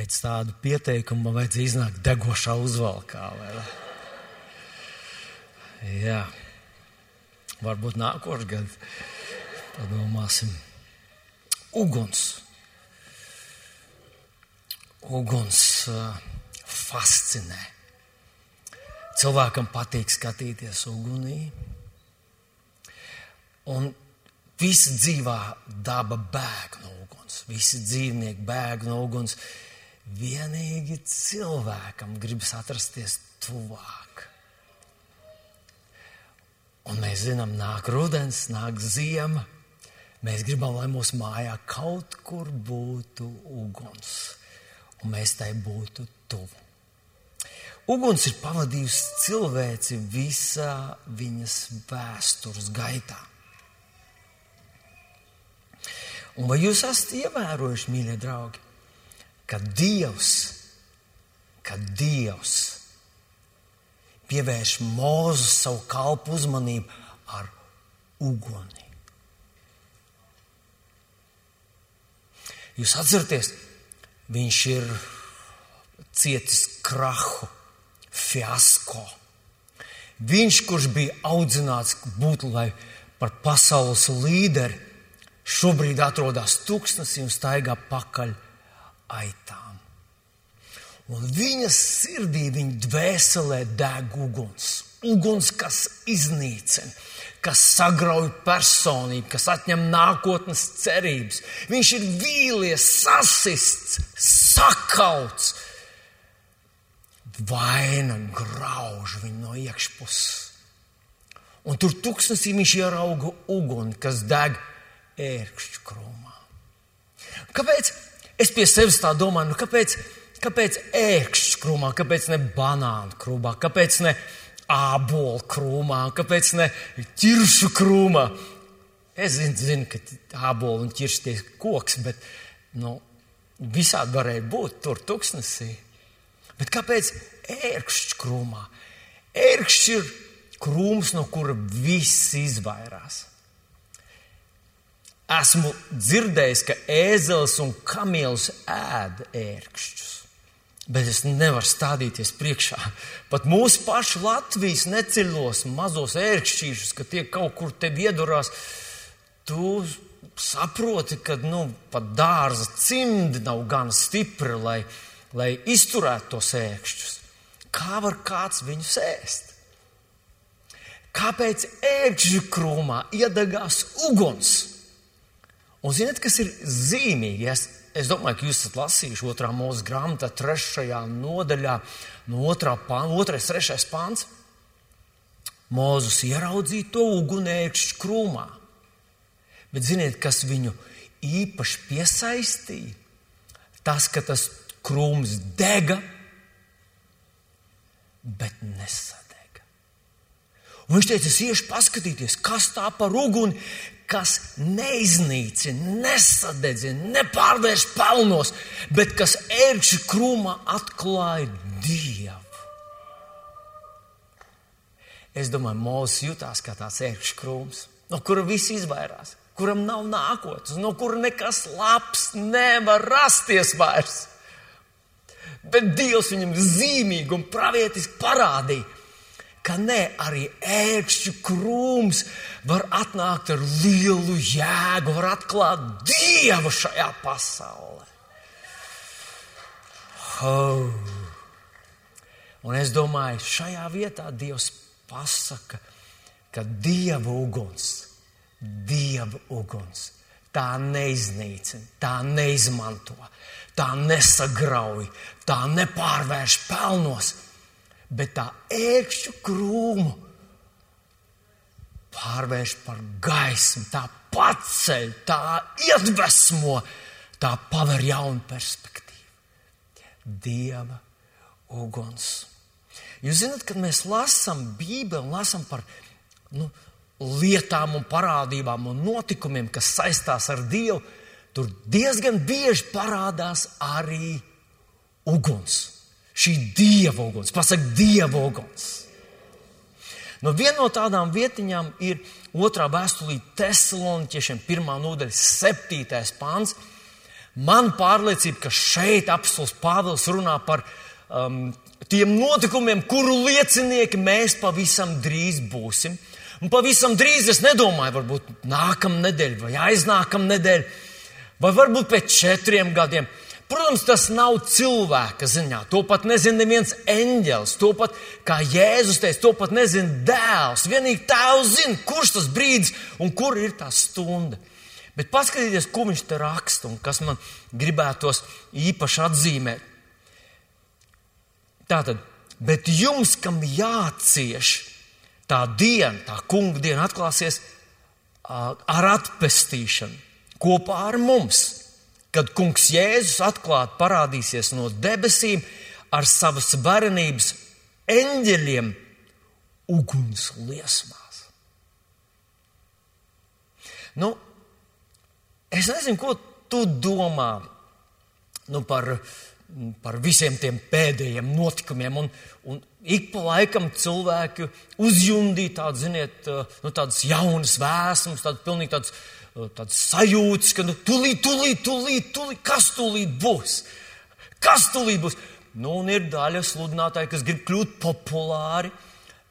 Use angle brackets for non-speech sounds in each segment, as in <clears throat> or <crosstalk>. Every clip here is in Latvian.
Pēc tādu pieteikumu man vajadzēja iznākt degošā uzvalkā. Jā, varbūt nākošais gads padomāsim. Uguns. Uguns uh, fascinē. Cilvēkam patīk skatīties ugunī. Un visa dzīvā daba bēg no uguns. Visi dzīvnieki bēg no uguns. Vienīgi cilvēkam gribas atrasties tuvāk. Un mēs zinām, nāk rudens, nāk ziema. Mēs gribam, lai mūsu mājā kaut kur būtu uguns, un mēs tai būtu tuvu. Uguns ir pavadījusi cilvēci visā viņas vēstures gaitā. Un vai jūs esat ievērojuši, mīļie draugi, ka Dievs, ka Dievs pievērš mūzu savu kalpu uzmanību ar uguni? Jūs atceraties, viņš ir cietis krahu, fiasko. Viņš, kurš bija audzināts būt par pasaules līderi, šobrīd atrodas tūkstnesī un staigā pakaļ aitām. Un viņa sirdī, viņa dvēselē deg uguns. Uguns, kas iznīcina, kas sagrauj personību, kas atņem nākotnes cerības. Viņš ir vīlies, sasists, sakauts. Vaina grauž viņu no iekšpuses. Un tur tūkstnesī viņš ierauga uguni, kas deg ērkšķu krūmā. Kāpēc? Es pie sevis tā domāju, nu kāpēc, kāpēc ērkšķu krūmā, kāpēc ne banānu krūmā, kāpēc ne ābolu krūmā, kāpēc ne ķiršu krūmā? Es zinu, zinu ka ābolu un ķiršu tie koks, bet nu, visādi varēja būt tur tuksnesī. Bet kāpēc ērkšķu krūmā? Ērkšķis ir krūms, no kura viss izvairās. Esmu dzirdējis, ka ēzelis un kamielis ēd ērkšķus. Bet es nevaru stādīties priekšā. Pat mūsu pašu Latvijas neceļos mazos ērkšķīšus, ka tie kaut kur te iedurās. Tu saproti, ka nu, pat dārza cimdi nav gan stipri, lai, lai izturētu tos ērkšķus. Kā var kāds viņus ēst? Kāpēc ērkšķu krūmā iedegās uguns? Un zināt, kas ir zīmīgi? Es, es domāju, ka jūs esat lasījuši otrā mūža grāmatā, trešajā nodaļā, no otrā pāns, otrais, trešais pāns. Mūzus ieraudzīja to ugunēkšķu krūmā. Bet ziniet, kas viņu īpaši piesaistīja? Tas, ka tas krūms dega, bet nesadega. Un viņš teica, es iešu paskatīties, kas tā par uguni, kas neiznīcina, nesadedzina, nepārvērš pelnos, bet kas ērkšķi krūmā atklāja Dievu. Es domāju, Mozus jutās kā tāds ērkšķi krūms, no kura viss izvairās, kuram nav nākotnes, no kura nekas labs nevar rasties vairs. Bet Dievs viņam zīmīgi un pravietiski parādīja, ka ne arī ērkšķu krūms var atnākt ar lielu jēgu, var atklāt Dievu šajā pasaulē. Oh. Un es domāju, šajā vietā Dievs pasaka, ka Dieva uguns, Dieva uguns, tā neiznīcina, tā neizmanto, tā nesagrauj, tā nepārvērš pelnos bet tā ērkšķu krūmu pārvērš par gaismu, tā paceļ, tā iedvesmo, tā paver jaunu perspektīvu. Dieva uguns. Jūs zināt, kad mēs lasām Bībeli, lasām par nu, lietām un parādībām un notikumiem, kas saistās ar Dievu, tur diezgan bieži parādās arī uguns šī dieva uguns, pasaka, dieva uguns. No viena no tādām vietiņām ir otrā vēstulī Thessaloniķiešiem, pirmā nodaļa, septītais pāns. Man pārliecība, ka šeit apstults Pāvils runā par um, tiem notikumiem, kuru liecinieki mēs pavisam drīz būsim. Un pavisam drīz es nedomāju, varbūt nākamā nedēļa vai aiznākamā nedēļa, vai varbūt pēc četriem gadiem. Protams, tas nav cilvēka ziņā. To pat nezina neviens eņģelis. To pat, kā Jēzus teica, to pat nezina dēls. Vienīgi tēvs zina, kurš tas brīdis un kur ir tā stunda. Bet paskatieties, ko viņš te raksta un kas man gribētos īpaši atzīmēt. Tātad, bet jums, kam jācieš, tā diena, tā kunga diena atklāsies ar atpestīšanu kopā ar mums. Kad kungs Jēzus atklāti parādīsies no debesīm ar savas varenības eņģeļiem uguns liesmās. Nu, es nezinu, ko tu domā nu, par, par visiem tiem pēdējiem notikumiem. Un, un ik pa laikam cilvēki uzjundīja tādu, ziniet, nu, tādas jaunas vēsmas, tādas pilnīgi tādas, tādas sajūtas, ka nu, tūlīt, tūlīt, tūlīt, tūlīt, kas tūlīt būs? Kas tūlīt būs? Nu, un ir daļa sludinātāji, kas grib kļūt populāri.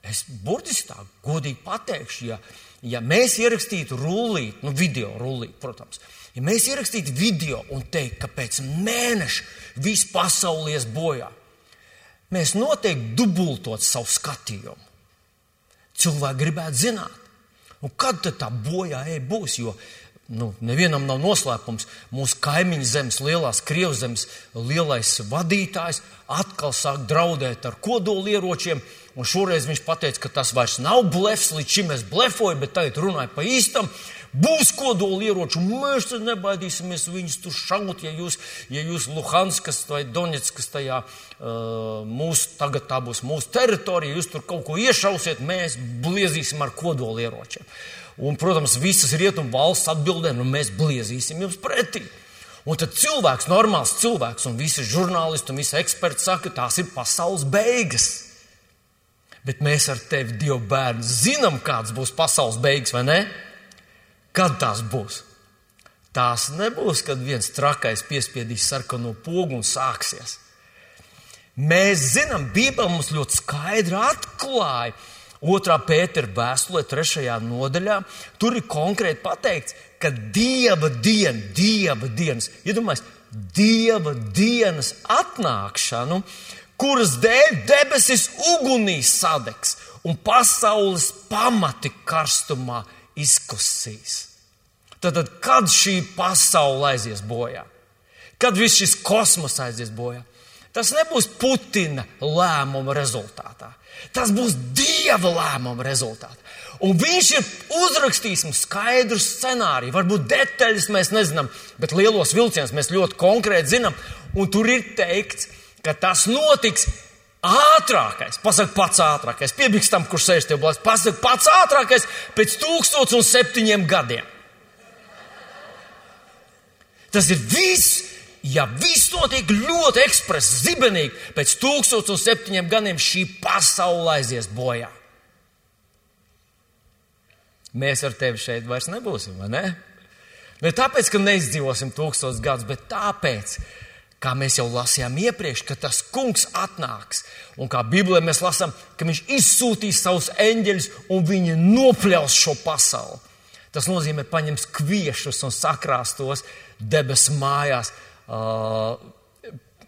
Es burtiski tā godīgi pateikšu, ja, ja mēs ierakstītu rullīti, nu, video rullīti, protams, ja mēs ierakstītu video un teiktu, ka pēc mēneša viss pasaule ies bojā, mēs noteikti dubultot savu skatījumu. Cilvēki gribētu zināt, nu, kad tā bojāja būs, jo nu, nevienam nav noslēpums. Mūsu kaimiņu zemes, lielās Krievzemes lielais vadītājs atkal sāk draudēt ar kodolieročiem. Un šoreiz viņš teica, ka tas vairs nav blefs, līdz šim es blefoju, bet tagad runāju pa īstam. Būs kodolieroči, un mēs nebaidīsimies viņus tur šaut, ja jūs, ja jūs Luhanskas vai Donetskas tajā mūsu, tagad tā būs mūsu teritorija, jūs tur kaut ko iešausiet, mēs bliezīsim ar kodolieročiem. Un, protams, visas rietumu valsts atbildē, nu mēs bliezīsim jums pretī. Un tad cilvēks, normāls cilvēks, un visi žurnālisti un visi eksperti saka, tās ir pasaules beigas. Bet mēs ar tevi, Dieva bērni, zinām, kāds būs pasaules beigas, vai ne? Kad tās būs? Tās nebūs, kad viens trakais piespiedīs sarkano pogu un sāksies. Mēs zinām, Bībele mums ļoti skaidri atklāja. Otrā pētera vēstulē, trešajā nodaļā, tur ir konkrēti pateikts, ka Dieva diena, Dieva dienas, iedomājieties, Dieva dienas atnākšanu, kuras dēļ debesis ugunī sadegs un pasaules pamati karstumā izkusīs. Tad, tad kad šī pasaule aizies bojā? Kad viss šis kosmos aizies bojā? Tas nebūs Putina lēmuma rezultātā. Tas būs Dieva lēmuma rezultātā. Un viņš ir uzrakstījis mums skaidru scenāriju. Varbūt detaļas mēs nezinām, bet lielos vilcienus mēs ļoti konkrēti zinām. Un tur ir teikts, ka tas notiks ātrākais. Pasaka pats ātrākais. Piebiks tam, kurš sēž tev blakus. Pasaka pats ātrākais pēc 1007 gadiem. Tas ir viss ja viss notiek ļoti ekspresi, zibenīgi, pēc 1007 gadiem šī pasaule aizies bojā. Mēs ar tevi šeit vairs nebūsim, vai ne? Ne tāpēc, ka neizdzīvosim tūkstošus gadus, bet tāpēc, kā mēs jau lasījām iepriekš, ka tas kungs atnāks. Un kā Bībelē mēs lasām, ka viņš izsūtīs savus eņģeļus un viņi nopļaus šo pasauli. Tas nozīmē, paņems kviešus un sakrās tos debesu mājās Uh,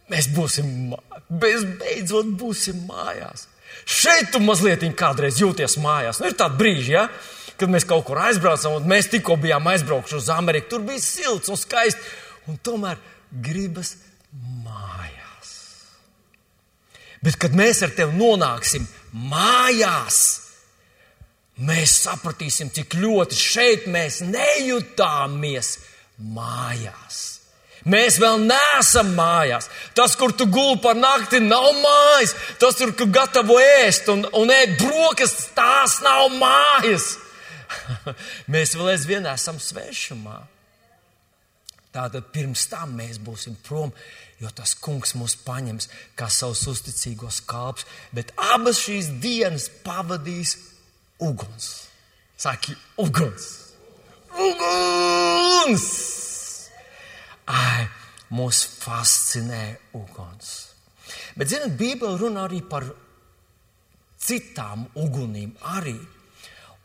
mēs būsim, beidzot būsim mājās. Šeit tu mazliet kādreiz jūties mājās. Nu, ir tādi brīži, ja, kad mēs kaut kur aizbraucam, un mēs tikko bijām aizbraukuši uz Ameriku. Tur bija silts un skaisti, un tomēr gribas mājās. Bet, kad mēs ar tevi nonāksim mājās, mēs sapratīsim, cik ļoti šeit mēs nejutāmies mājās. Mēs vēl neesam mājās. Tas, kur tu guli par nakti, nav mājas. Tas, kur tu gatavo ēst un, un ēst brokastis, tās nav mājas. <laughs> mēs vēl aizvien esam svešumā. Tātad pirms tam mēs būsim prom, jo tas kungs mūs paņems kā savus uzticīgos kalpus. Bet abas šīs dienas pavadīs uguns. Saki, uguns! Uguns! Ai, mūs fascinē uguns. Bet, zinot, Bībele runā arī par citām ugunīm arī.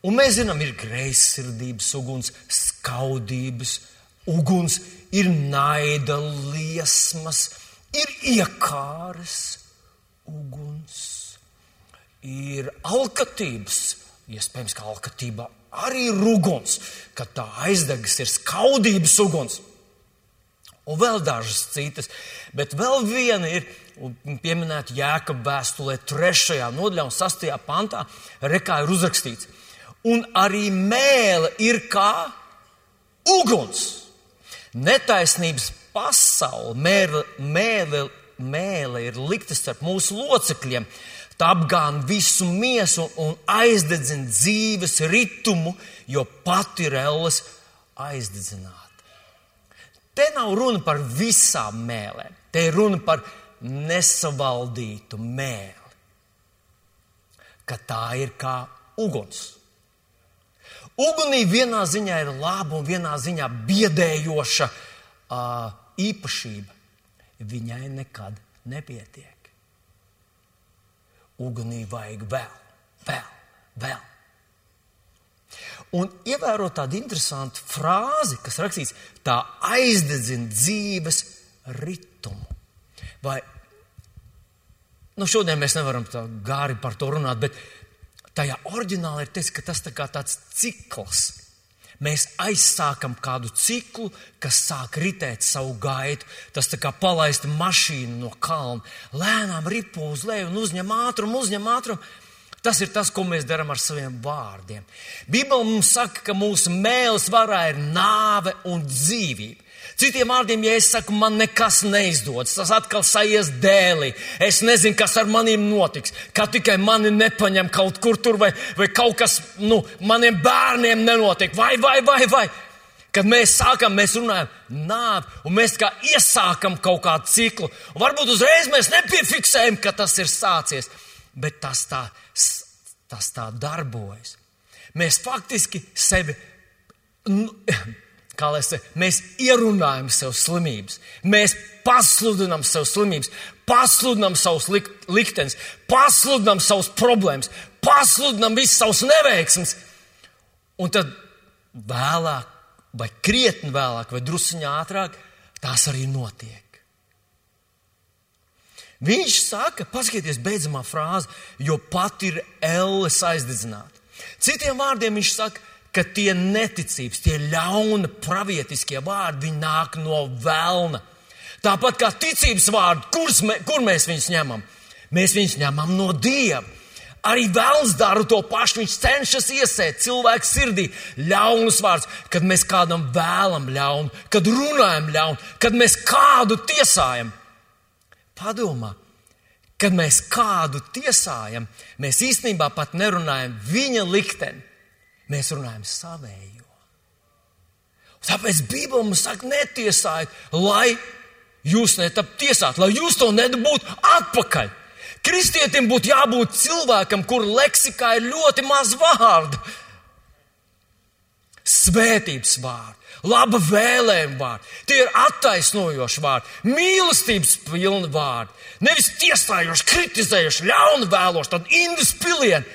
Un mēs zinām, ir greizsirdības uguns, skaudības uguns, ir naida liesmas, ir iekāres uguns, ir alkatības. Iespējams, ka alkatība arī ir uguns, kad tā aizdegas ir skaudības uguns. Un vēl dažas citas, bet vēl viena ir pieminēta Jēkab vēstulē, 3. nodaļā un 6. pantā, rekā ir uzrakstīts. Un arī mēle ir kā uguns. Netaisnības pasaule, mēle, mēle, mēle ir likta starp mūsu locekļiem. Tā apgāna visu miesu un aizdedzina dzīves ritumu, jo pati ir elles aizdedzināt. Te nav runa par visām mēlēm, te ir runa par nesavaldītu mēli, ka tā ir kā uguns. Ugunī vienā ziņā ir laba un vienā ziņā biedējoša uh, īpašība. Viņai nekad nepietiek. Ugunī vajag vēl, vēl, vēl. Un ievērot tādu interesantu frāzi, kas rakstīts, tā aizdedzina dzīves ritmu. Vai nu, šodien mēs nevaram tā gāri par to runāt, bet tajā oriģinālā ir teikts, ka tas tā kā tāds cikls. Mēs aizsākam kādu ciklu, kas sāk ritēt savu gaitu. Tas kā palaist mašīnu no kalna, lēnām ripo uz leju un uzņem ātrumu, uzņem ātrumu. Tas ir tas, ko mēs darām ar saviem vārdiem. Bībele mums saka, ka mūsu mēls varā ir nāve un dzīvība. Citiem vārdiem, ja es saku, man nekas neizdodas, tas atkal sajies dēlī. Es nezinu, kas ar maniem notiks. Kā tikai mani nepaņem kaut kur tur, vai, vai kaut kas nu, maniem bērniem nenotiek, vai, vai, vai. vai. Kad mēs sākam, mēs runājam, nāvi, un mēs kā iesākam kaut kādu ciklu. Un varbūt uzreiz mēs nepiefiksējam, ka tas ir sācies bet tas tā, tas tā darbojas. Mēs faktiski sevi, kā lai es teiktu, mēs ierunājam sev slimības, mēs pasludinām sev slimības, pasludinām savus lik, liktenis, pasludinām savus problēmas, pasludinām visas savus neveiksmes. Un tad vēlāk, vai krietni vēlāk, vai drusciņā ātrāk, tās arī notiek. Viņš saka, paskatieties, beidzamā frāze, jo pat ir elles aizdedzināta. Citiem vārdiem viņš saka, ka tie neticības, tie ļauna pravietiskie vārdi, nāk no vēlna. Tāpat kā ticības vārdi, mē, kur mēs viņus ņemam? Mēs viņus ņemam no Dieva. Arī vēlns dara to pašu. Viņš cenšas iesēt cilvēku sirdī ļaunus vārdus, kad mēs kādam vēlam ļaunu, kad runājam ļaunu, kad mēs kādu tiesājam. Padomā, kad mēs kādu tiesājam, mēs īstenībā pat nerunājam viņa likteni, mēs runājam savējo. Tāpēc Bībele mums saka, netiesājiet, lai jūs netaptu tiesāt, lai jūs to nedabūtu atpakaļ. Kristietim būtu jābūt cilvēkam, kur leksikā ir ļoti maz vārdu. Svētības vārdi laba vēlējuma vārdi, tie ir attaisnojoši vārdi, mīlestības pilni vārdi, nevis tiesājoši, kritizējoši, ļaunu vēloši, tad indus pilieni.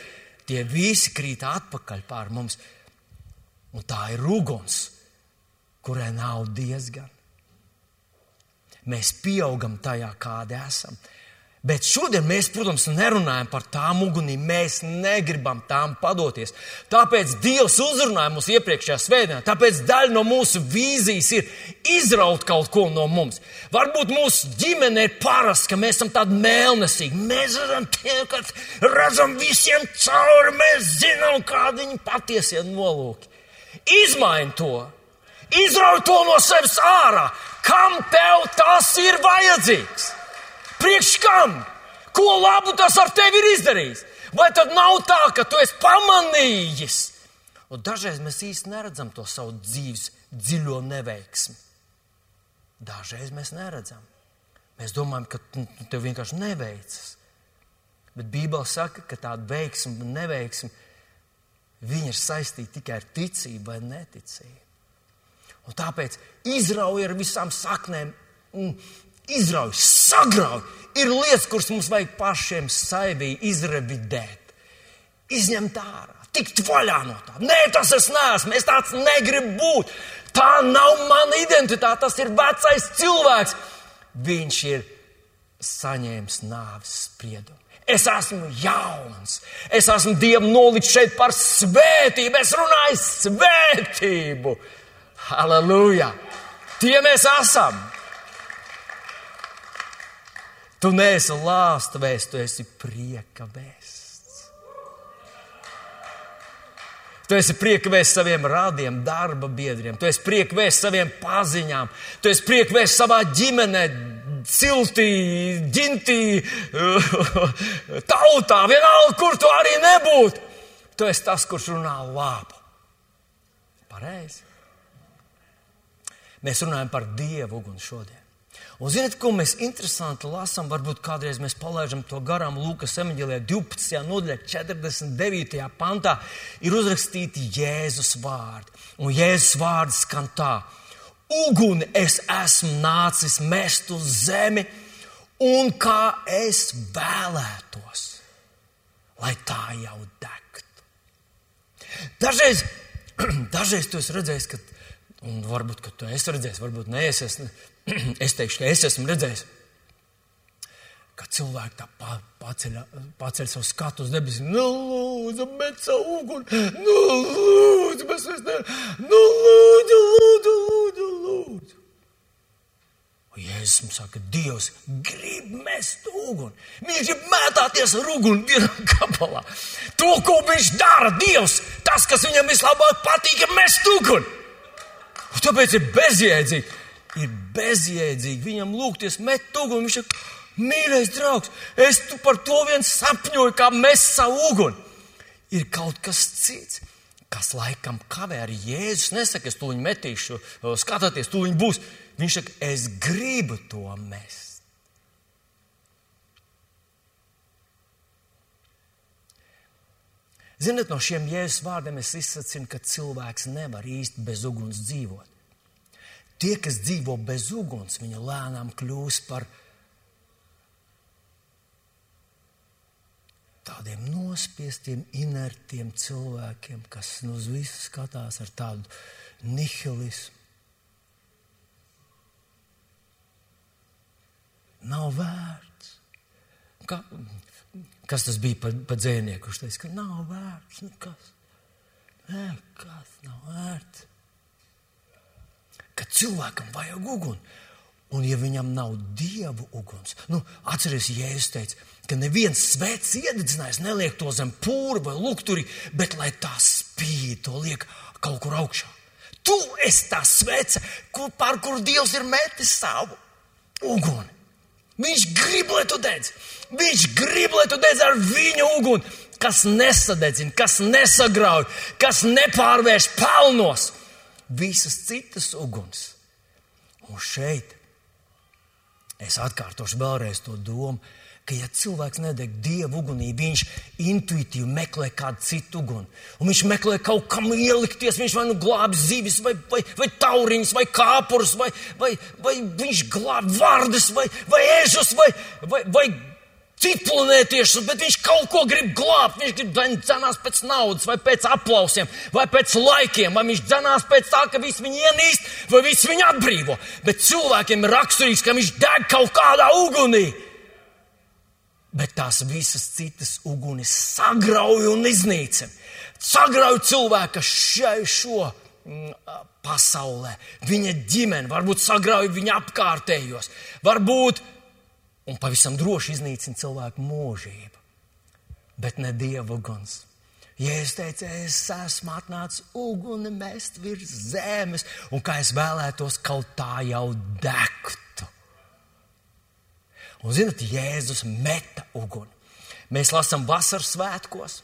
Tie visi krīt atpakaļ pār mums. Un tā ir uguns, kurai nav diezgan. Mēs pieaugam tajā, kādi esam. Bet šodien mēs, protams, nerunājam par tām ugunīm. Mēs negribam tām padoties. Tāpēc Dievs uzrunāja mūs iepriekšējā svētdienā. Tāpēc daļa no mūsu vīzijas ir izraut kaut ko no mums. Varbūt mūsu ģimene ir parasta, ka mēs esam tādi mēlnesīgi. Mēs esam tie, kas redzam visiem cauri. Mēs zinām, kādi viņi patiesie nolūki. Izmaini to! Izrauj to no sevis ārā! Kam tev tas ir vajadzīgs? Priekš kam? Ko labu tas ar tevi ir izdarījis? Vai tad nav tā, ka tu esi pamanījis? Un dažreiz mēs īsti neredzam to savu dzīves dziļo neveiksmi. Dažreiz mēs neredzam. Mēs domājam, ka tev vienkārši neveicas. Bet Bībele saka, ka tāda veiksma un neveiksma ir saistīta tikai ar ticību vai neticību. Un tāpēc izrauj ar visām saknēm izrauj, sagrauj. Ir lietas, kuras mums vajag pašiem saivī izrevidēt, izņemt ārā, tikt vaļā no tā. Nē, tas es neesmu, es tāds negribu būt. Tā nav mana identitāte, tas ir vecais cilvēks. Viņš ir saņēmis nāves spriedumu. Es esmu jauns, es esmu Dievam nolicis šeit par svētību, es runāju svētību. Halleluja! Tie mēs esam! Tu neesi lāsta vēsts, tu esi prieka vēsts. Tu esi prieka vēsts saviem rādiem, darba biedriem, tu esi prieka vēsts saviem paziņām, tu esi prieka vēsts savā ģimenē, ciltī, ģintī, <laughs> tautā, vienalga, kur tu arī nebūtu. Tu esi tas, kurš runā labu. Pareizi. Mēs runājam par Dievu uguni šodien. Un ziniet, ko mēs interesanti lasām? Varbūt kādreiz mēs palaidām to garām Lūkas emeģēlē 12. nodaļā, 49. pantā ir uzrakstīti Jēzus vārdi. Un Jēzus vārdi skan tā: Uguni es esmu nācis mest uz zemi, un kā es vēlētos, lai tā jau degtu. Dažreiz, <clears throat> dažreiz tu esi redzējis, ka Un varbūt, ka tu esi redzējis, varbūt nē, es, es, <clears throat> es teikšu, ka es esmu redzējis, ka cilvēki tā pa, paceļ, paceļ savu skatu uz debesīm. Nu, lūdzu, met savu uguni, nu, lūdzu, mēs vairs ne, nu, lūdzu, lūdzu, lūdzu, lūdzu. Un Jēzus mums saka, Dievs grib mest uguni. Viņš grib mētāties ar uguni vienā gabalā. To, ko viņš dara, Dievs, tas, kas viņam vislabāk patīk, ir mest uguni. Un tāpēc ir bezjēdzīgi. Ir bezjēdzīgi viņam lūgties, met uguni. Viņš saka, mīļais draugs, es tu par to vien sapņoju, kā mēs savu uguni. Ir kaut kas cits, kas laikam kavē arī Jēzus. Nesaka, es to viņu metīšu, skatāties, to viņa būs. Viņš saka, es gribu to mest. Ziniet, no šiem jēzus vārdiem es izsacinu, ka cilvēks nevar īsti bez uguns dzīvot. Tie, kas dzīvo bez uguns, viņi lēnām kļūs par tādiem nospiestiem, inertiem cilvēkiem, kas nu uz visu skatās ar tādu nihilismu. Nav vērts. Kā, Kas tas bija par pa dzēnieku? Viņš teica, ka nav vērts nekas. Nē, kas nav vērts. Ka cilvēkam vajag uguni. Un, ja viņam nav dievu uguns, nu, atcerieties, Jēzus teica, ka neviens svēts iededzinājis neliek to zem pūra vai lukturi, bet lai tā spīd, to liek kaut kur augšā. Tu esi tā svece, kur, pār kur Dievs ir metis savu uguni. Viņš grib, lai tu dedz. Viņš grib, lai tu dedz ar viņa uguni, kas nesadedzina, kas nesagrauj, kas nepārvērš pelnos visas citas uguns. Un šeit es atkārtošu vēlreiz to domu ka, ja cilvēks nedeg dievu ugunī, viņš intuitīvi meklē kādu citu uguni. Un viņš meklē kaut kam ielikties. Viņš vai nu glābj zivis, vai, vai, vai tauriņus, vai kāpurus, vai, vai, vai viņš glābj vārdus, vai, vai ežus, vai, vai, vai citplanētiešus, bet viņš kaut ko grib glābt. Viņš grib dzenās pēc naudas, vai pēc aplausiem, vai pēc laikiem, vai viņš dzenās pēc tā, ka viss viņu ienīst, vai viss viņu atbrīvo. Bet cilvēkiem ir raksturīgs, ka viņš deg kaut kādā ugunī bet tās visas citas ugunis sagrauj un iznīcina. Sagrauj cilvēku šai šo mm, pasaulē, viņa ģimeni, varbūt sagrauj viņa apkārtējos, varbūt un pavisam droši iznīcina cilvēku mūžību. Bet ne dieva uguns. Ja es teicu, es esmu atnācis uguni mest virs zemes, un kā es vēlētos, kaut tā jau degt. Un, zinot, Jēzus meta uguni. Mēs lasām vasaras svētkos.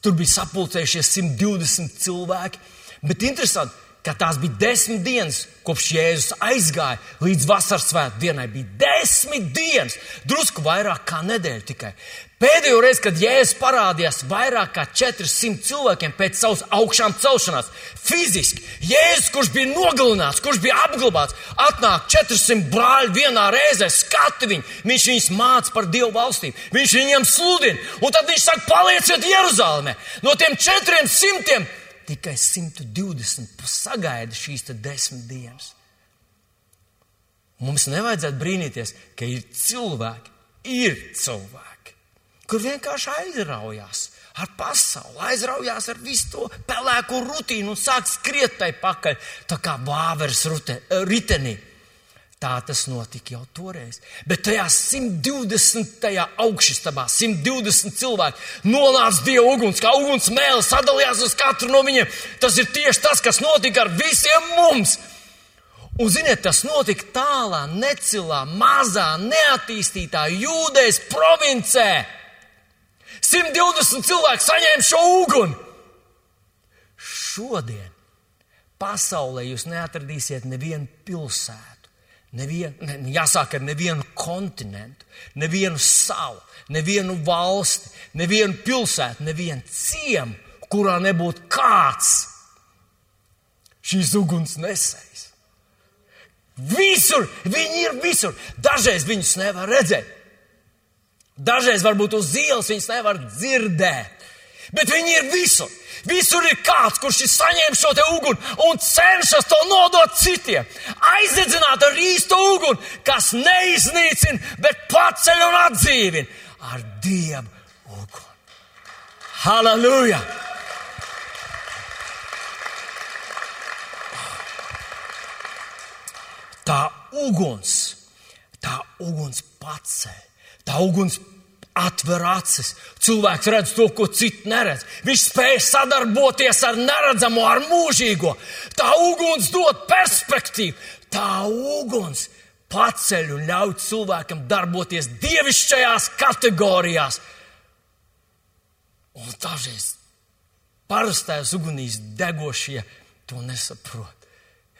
Tur bija sapulcējušies 120 cilvēki. Bet interesanti, ka tās bija desmit dienas, kopš Jēzus aizgāja līdz vasaras svētku dienai. Bija desmit dienas, drusku vairāk kā nedēļa tikai. Pēdējo reizi, kad Jēzus parādījās vairāk kā 400 cilvēkiem pēc savas augšām celšanās, fiziski, Jēzus, kurš bija nogalināts, kurš bija apglabāts, atnāk 400 brāļi vienā reizē, skati viņu, viņš viņus māca par Dievu valstīm, viņš viņiem sludina, un tad viņš saka, palieciet Jeruzalemē. No tiem 400 tikai 120 sagaida šīs desmit dienas. Mums nevajadzētu brīnīties, ka ir cilvēki, ir cilvēki, kur vienkārši aizraujās ar pasauli, aizraujās ar visu to pelēko rutīnu un sāk skriet tai pakaļ, tā kā vāveres ritenī. Tā tas notika jau toreiz. Bet tajā 120. augšstabā 120 cilvēki nonāca Dieva uguns, kā uguns mēlē, sadalījās uz katru no viņiem. Tas ir tieši tas, kas notika ar visiem mums. Un, ziniet, tas notika tālā, necilā, mazā, neattīstītā jūdejas provincē. 120 cilvēki saņēma šo uguni. Šodien pasaulē jūs neatradīsiet nevienu pilsētu Nevien, ne, jāsāk ar nevienu kontinentu, nevienu salu, nevienu valsti, nevienu pilsētu, nevienu ciemu, kurā nebūtu kāds šīs uguns nesējs. Visur, viņi ir visur. Dažreiz viņus nevar redzēt. Dažreiz varbūt uz ielas viņus nevar dzirdēt, bet viņi ir visur. Visur ir kāds, kurš ir saņēmis šo uguni un cenšas to nodot citiem. Aizdedzināt ar īstu uguni, kas neiznīcina, bet paceļ un atdzīvina ar dievu uguni. Halleluja! Tā uguns, tā uguns paceļ, tā uguns atver acis. Cilvēks redz to, ko citi neredz. Viņš spēj sadarboties ar neredzamo, ar mūžīgo. Tā uguns dod perspektīvu. Tā uguns paceļ un ļauj cilvēkam darboties dievišķajās kategorijās. Un dažreiz parastajās ugunīs degošie to nesaprot.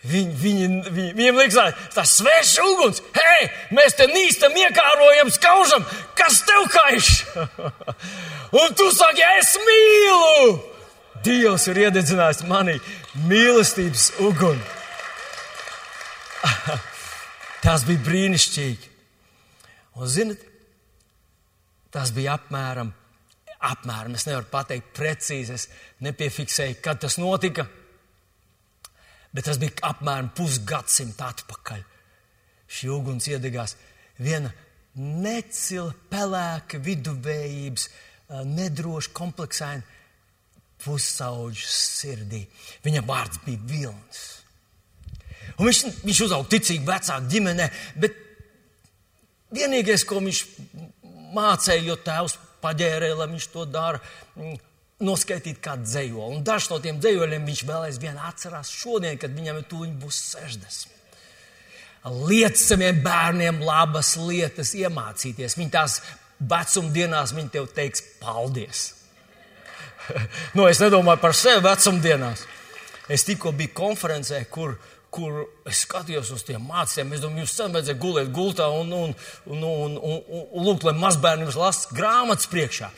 Viņi, viņi, viņi, viņiem liekas, tas svešs uguns. Hei, mēs te nīstam, iekārojam, skaužam, kas tev kaiš? <laughs> Un tu saki, es mīlu! Dievs ir iededzinājis manī mīlestības uguni. <laughs> Tas bija brīnišķīgi. Un, zinot, tas bija apmēram, apmēram, es nevaru pateikt precīzi, es nepiefiksēju, kad tas notika bet tas bija apmēram pusgadsimta atpakaļ. Šī uguns iedegās viena necila, pelēka, viduvējības, nedroša, kompleksaina pusauģa sirdī. Viņa vārds bija Vilnis. Un viņš, viņš uzauga ticīgi vecāku ģimenē, bet vienīgais, ko viņš mācīja, jo tēvs paģērēja, lai viņš to dara, noskaidrot kādu dzējoli. Un dažs no tiem dzējoliem viņš vēl aizvien atcerās šodien, kad viņam tūlīt būs 60. Liec saviem bērniem labas lietas iemācīties. Viņi tās vecumdienās viņi tev teiks paldies. <laughs> nu, es nedomāju par sevi vecumdienās. Es tikko biju konferencē, kur, kur es skatījos uz tiem mācītājiem. Es domāju, jums sen vajadzēja gulēt gultā un, un, un, un, un, un, un lūgt, lai mazbērni jums lasa grāmatas priekšā.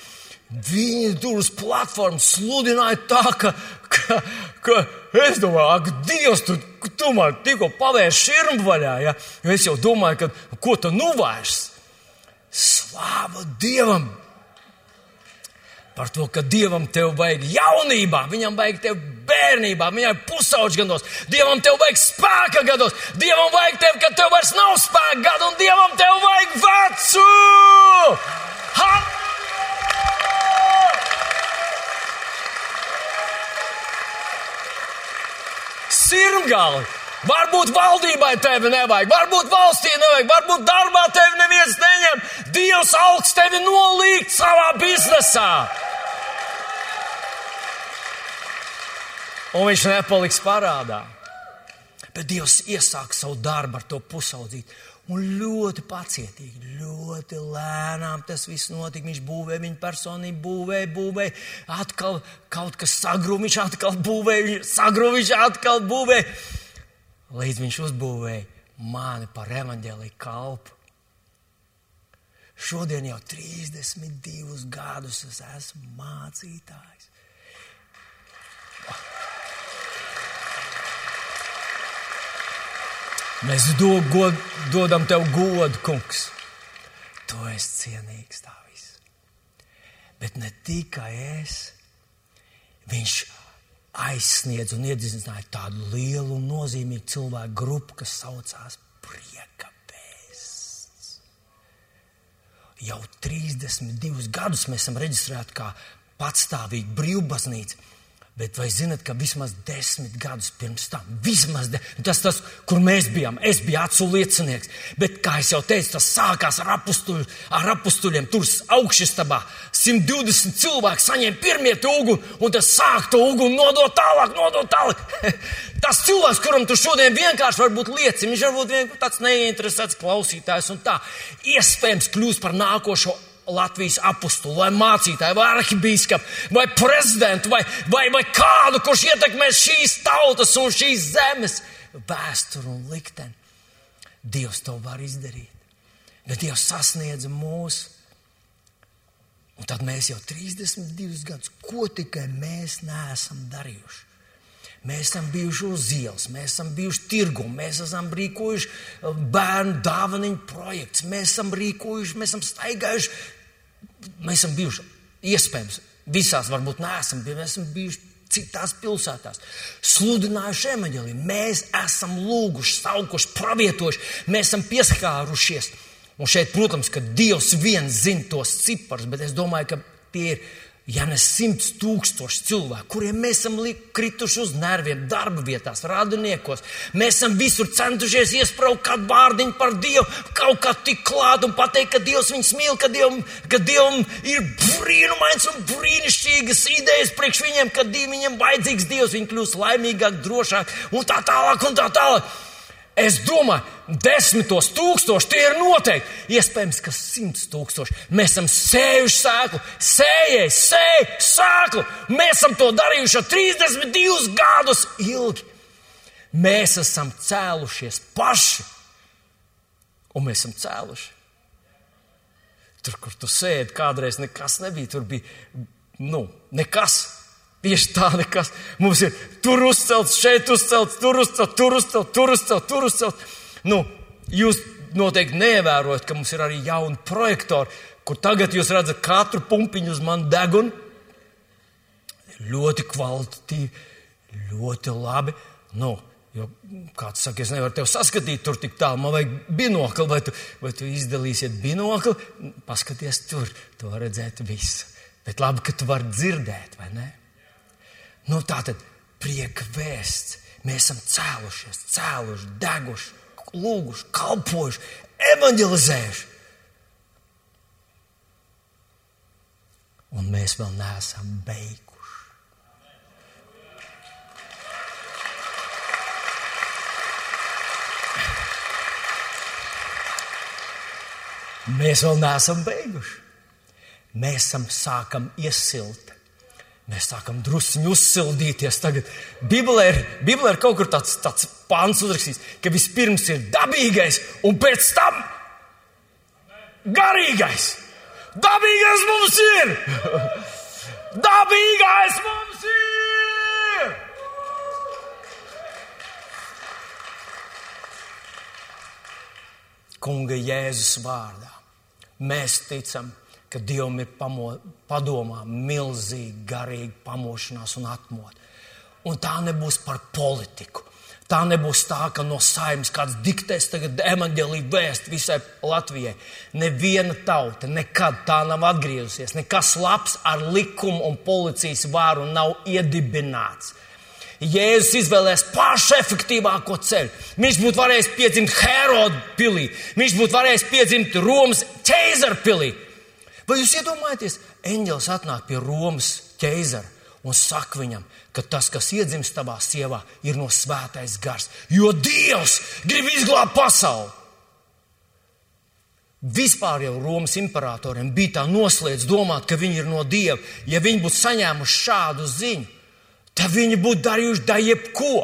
Viņi tur uz platformas sludināja tā, ka, ka, ka es domāju, ak, Dievs, tu, tu man tikko pavērsi šķirmu vaļā. Ja? Es jau domāju, ka ko tu nu vairs? Slāva Dievam! Par to, ka Dievam tev vajag jaunībā, viņam vajag tev bērnībā, viņam vajag pusauģi gados, Dievam tev vajag spēka gados, Dievam vajag tev, kad tev vairs nav spēka gadu, un Dievam tev vajag vecu! Ha! Sirmgali. Varbūt valdībai tevi nevajag, varbūt valstī nevajag, varbūt darbā tevi neviens neņem. Dievs augsts tevi nolīgt savā biznesā. Un viņš nepaliks parādā. Bet Dievs iesāk savu darbu ar to pusaudzīt. Un ļoti pacietīgi, ļoti lēnām tas viss notika. Viņš būvēja, viņa personība būvēja, būvēja. Atkal kaut kas sagrūma, viņš atkal būvēja, sagrūma, viņš atkal būvēja. Līdz viņš uzbūvēja mani par evaņģēlīju kalpu. Šodien jau 32 gadus es esmu mācītājs. Mēs do, god, dodam tev godu, kungs. Tu esi cienīgs tā viss. Bet ne tikai es, viņš aizsniedz un iedzīvināja tādu lielu un nozīmīgu cilvēku grupu, kas saucās prieka pēsts. Jau 32 gadus mēs esam reģistrēti kā patstāvīga brīvbaznīca Bet vai zinat, ka vismaz desmit gadus pirms tam, vismaz de, tas, tas, kur mēs bijām, es biju acu liecinieks, bet, kā jau teicu, tas sākās ar, apustuļ, ar apustuļiem. Tur augšstabā 120 cilvēki saņēma pirmie uguni, un tas sāk to uguni nodot tālāk, nodot tālāk. <laughs> tas cilvēks, kuram tu šodien vienkārši būt liecinieks, viņš varbūt vienkārši tāds neinteresēts klausītājs un tā, iespējams kļūst par nākošo Latvijas apakstu, vai mācītāju, vai arhibīskapu, vai prezidentu, vai, vai, vai kādu, kurš ietekmēs šīs tautas un šīs zemes vēsturi un likteni. Dievs to var izdarīt. Bet Dievs sasniedza mūsu. Un tad mēs jau 32 gadus, ko tikai mēs neesam darījuši. Mēs esam bijuši uz ielas, mēs esam bijuši tirgu, mēs esam rīkojuši uh, bērnu dāvaniņu projekts, mēs esam rīkojuši, mēs esam staigājuši, mēs esam bijuši iespējams visās, varbūt neesam, bet mēs esam bijuši citās pilsētās, sludinājuši evaņģēliju. Mēs esam lūguši, saukuši, pravietojuši, mēs esam pieskārušies. Un šeit, protams, ka Dievs viens zina tos ciparus, bet es domāju, ka tie ir ja ne simts tūkstoši cilvēku, kuriem mēs esam krituši uz nerviem, darba vietās, radiniekos, mēs esam visur centušies iesprāgt kādu vārdiņu par Dievu, kaut kā tik klāt un pateikt, ka Dievs viņus mīl, ka Dievam, ka Dievam ir brīnumains un brīnišķīgas idejas priekš viņiem, ka viņiem vajadzīgs Dievs, viņi kļūst laimīgāk, drošāk un tā tālāk un tā tālāk. Es domāju, desmitos tūkstoši tie ir noteikti. Iespējams, ka simts tūkstoši. Mēs esam sējuši sēklu, sējēji, sēj, sēklu. Mēs esam to darījuši jau 32 gadus ilgi. Mēs esam cēlušies paši. Un mēs esam cēluši. Tur, kur tu sēdi, kādreiz nekas nebija. Tur bija, nu, nekas. Tieši tā nekas. Mums ir tur uzcelts, šeit uzcelts, tur uzcelts, tur uzcelts, tur uzcelts, tur uzcelts. Nu, jūs noteikti neievērojat, ka mums ir arī jauni projektori, kur tagad jūs redzat katru pumpiņu uz manu degunu. Ļoti kvalitatīvi, ļoti labi. Nu, Jo kāds saka, es nevaru tevi saskatīt tur tik tālu, man vajag binokli, vai tu, vai tu izdalīsiet binokli, paskaties tur, to redzēt visu. Bet labi, ka tu vari dzirdēt, vai ne? Nu, tā tad prieka vēsts. Mēs esam cēlušies, cēluši, deguši, lūguši, kalpojuši, evanģelizējuši. Un mēs vēl neesam beiguši. Mēs vēl neesam beiguši. Mēs esam sākam iesilt Mēs sākam druskuļi uzsildīties. Tagad Bībelē ir, Bībelē ir kaut kur tāds, tāds pāns uzrakstīts, ka vispirms ir dabīgais un pēc tam garīgais. Dabīgais mums ir! Dabīgais mums ir! Kunga Jēzus vārdā mēs ticam ka Dievam ir pamo, padomā milzīga garīga pamošanās un atmoda. Un tā nebūs par politiku. Tā nebūs tā, ka no saimnes kāds diktēs tagad evanģēlīju vēst visai Latvijai. Neviena tauta nekad tā nav atgriezusies. Nekas labs ar likumu un policijas vāru nav iedibināts. Jēzus izvēlējās pašu efektīvāko ceļu. Viņš būtu varējis piedzimt Herodu pilī, viņš būtu varējis piedzimt Romas ķēzara pilī. Vai jūs iedomājaties, eņģelis atnāk pie Romas ķeizara un saka viņam, ka tas, kas iedzimst tavā sievā, ir no svētais gars, jo Dievs grib izglābt pasauli. Vispār jau Romas imperatoriem bija tā noslēdz domāt, ka viņi ir no Dieva. Ja viņi būtu saņēmuši šādu ziņu, tad viņi būtu darījuši da jebko.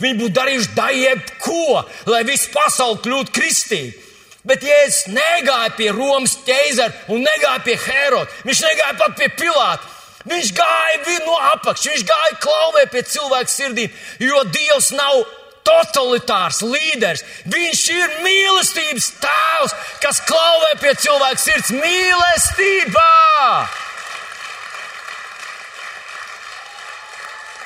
Viņi būtu darījuši da jebko, lai viss pasauli kļūtu kristīga. Bet Jēzus negāja pie Romas ķēzara un negāja pie Heroda. Viņš negāja pat pie Pilāta. Viņš gāja no apakšas, viņš gāja klauvē pie cilvēku sirdīm, jo Dievs nav totalitārs līderis. Viņš ir mīlestības tēvs, kas klauvē pie cilvēka sirds mīlestībā.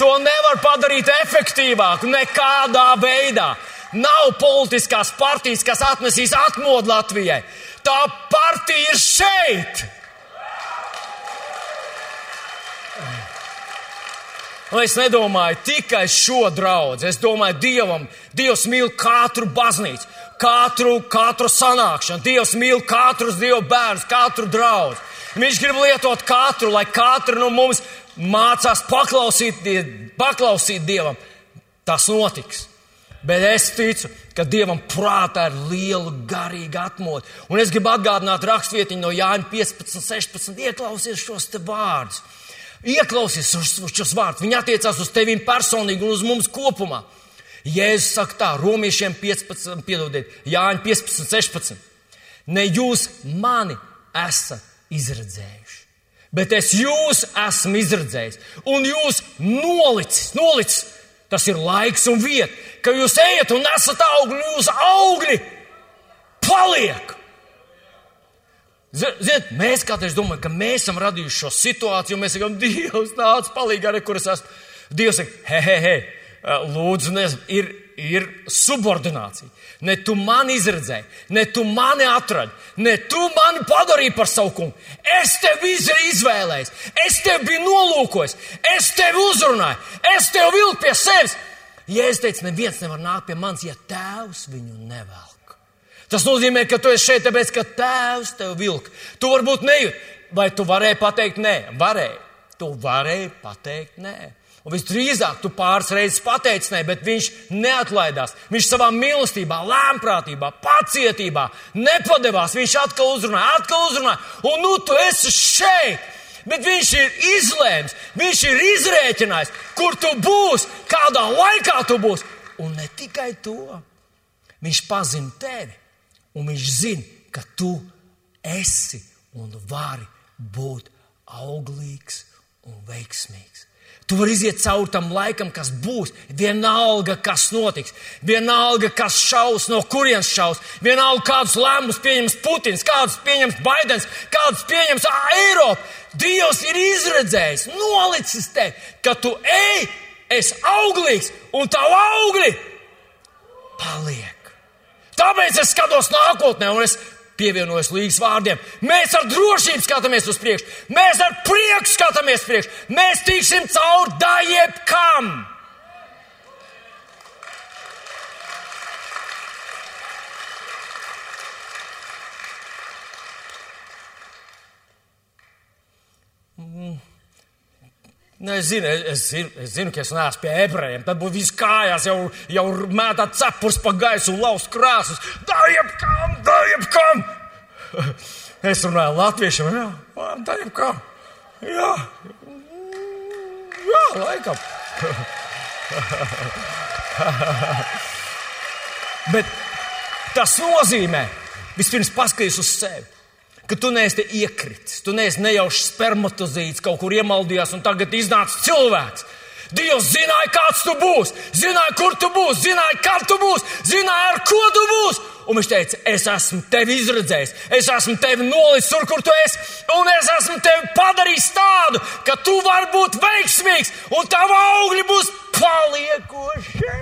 To nevar padarīt efektīvāku nekādā veidā. Nav politiskās partijas, kas atnesīs atmodu Latvijai. Tā partija ir šeit! Un es nedomāju tikai šo draugu. Es domāju, Dievam, Dievs mīl katru baznīcu, katru, katru sanākšanu. Dievs mīl katru Dieva bērnu, katru draugu. Viņš grib lietot katru, lai katru no mums mācās paklausīt, paklausīt Dievam. Tas notiks. Bet es ticu, ka Dievam prātā ir liela garīga atmodu. Un es gribu atgādināt rakstvietiņu no Jāņa 15, 16. Ieklausies šos te vārdus. Ieklausies uz šos vārdus. Viņi attiecās uz tevi personīgi un uz mums kopumā. Jēzus saka tā, romiešiem 15, piedodiet, Jāņa 15, 16. Ne jūs mani esat izredzējuši, bet es jūs esmu izredzējis un jūs nolicis, nolicis. Tas ir laiks un vieta, ka jūs ejat un nesat augļi, jūsu augļi paliek. Ziniet, mēs kādreiz domājam, ka mēs esam radījuši šo situāciju, un mēs sakām, Dievs, nāc, palīdzi arī, kur es esmu. Dievs saka, he, he, he, lūdzu, ne, ir, ir subordinācija. Ne tu mani izredzēji, ne tu mani atradi, ne tu mani padarīji par savu kungu. Es tevi izvēlējos, es tevi biju nolūkojis, es tevi uzrunāju, es tevi vilku pie sevis. Ja es teicu, neviens nevar nākt pie manis, ja tēvs viņu nevēl. Tas nozīmē, ka tu esi šeit, tāpēc, ka tēvs tev vilk. Tu varbūt nejūti, vai tu varēji pateikt nē, varēji. Tu varēji pateikt nē. Un visdrīzāk tu pāris reizes pateici nē, bet viņš neatlaidās. Viņš savā mīlestībā, lēmprātībā, pacietībā nepadevās. Viņš atkal uzrunāja, atkal uzrunāja. Un nu tu esi šeit! Bet viņš ir izlēms, viņš ir izrēķinājis, kur tu būsi, kādā laikā tu būsi. Un ne tikai to, viņš pazina tevi un viņš zina, ka tu esi un vari būt auglīgs un veiksmīgs. Tu vari iziet cauri tam laikam, kas būs. Vienalga, kas notiks, vienalga, kas šaus, no kurienes šaus, vienalga, kādus lēmumus pieņems Putins, kādus pieņems Baidens, kādus pieņems Eiropa. Dievs ir izredzējis, nolicis te, ka tu ej, esi auglīgs un tavu augli paliek. Tāpēc es skatos nākotnē un es pievienojos līgas vārdiem. Mēs ar drošību skatāmies uz priekšu, mēs ar prieku skatāmies priekšu, mēs tiksim cauri dājiem kam. Mm. Ne, es, zinu, es, zinu, es zinu, ka es neesmu pie ebrejiem. Tad būtu viss kājās, jau, jau mētāt cepurs pa gaisu un laust krāsus. Dariet kam, dariet kam! Es runāju latviešiem, jā, dariet kam! Jā, jā laikam. Bet tas nozīmē, vispirms paskatīties uz sevi ka tu neesi iekritis, tu neesi nejauši spermatozīts, kaut kur iemaldījās un tagad iznāca cilvēks. Dievs zināja, kāds tu būsi, zināja, kur tu būsi, zināja, kad tu būsi, zināja, ar ko tu būsi. Un viņš teica, es esmu tevi izredzējis, es esmu tevi nolicis tur, kur tu esi, un es esmu tevi padarījis tādu, ka tu vari būt veiksmīgs, un tava augļi būs paliekoši.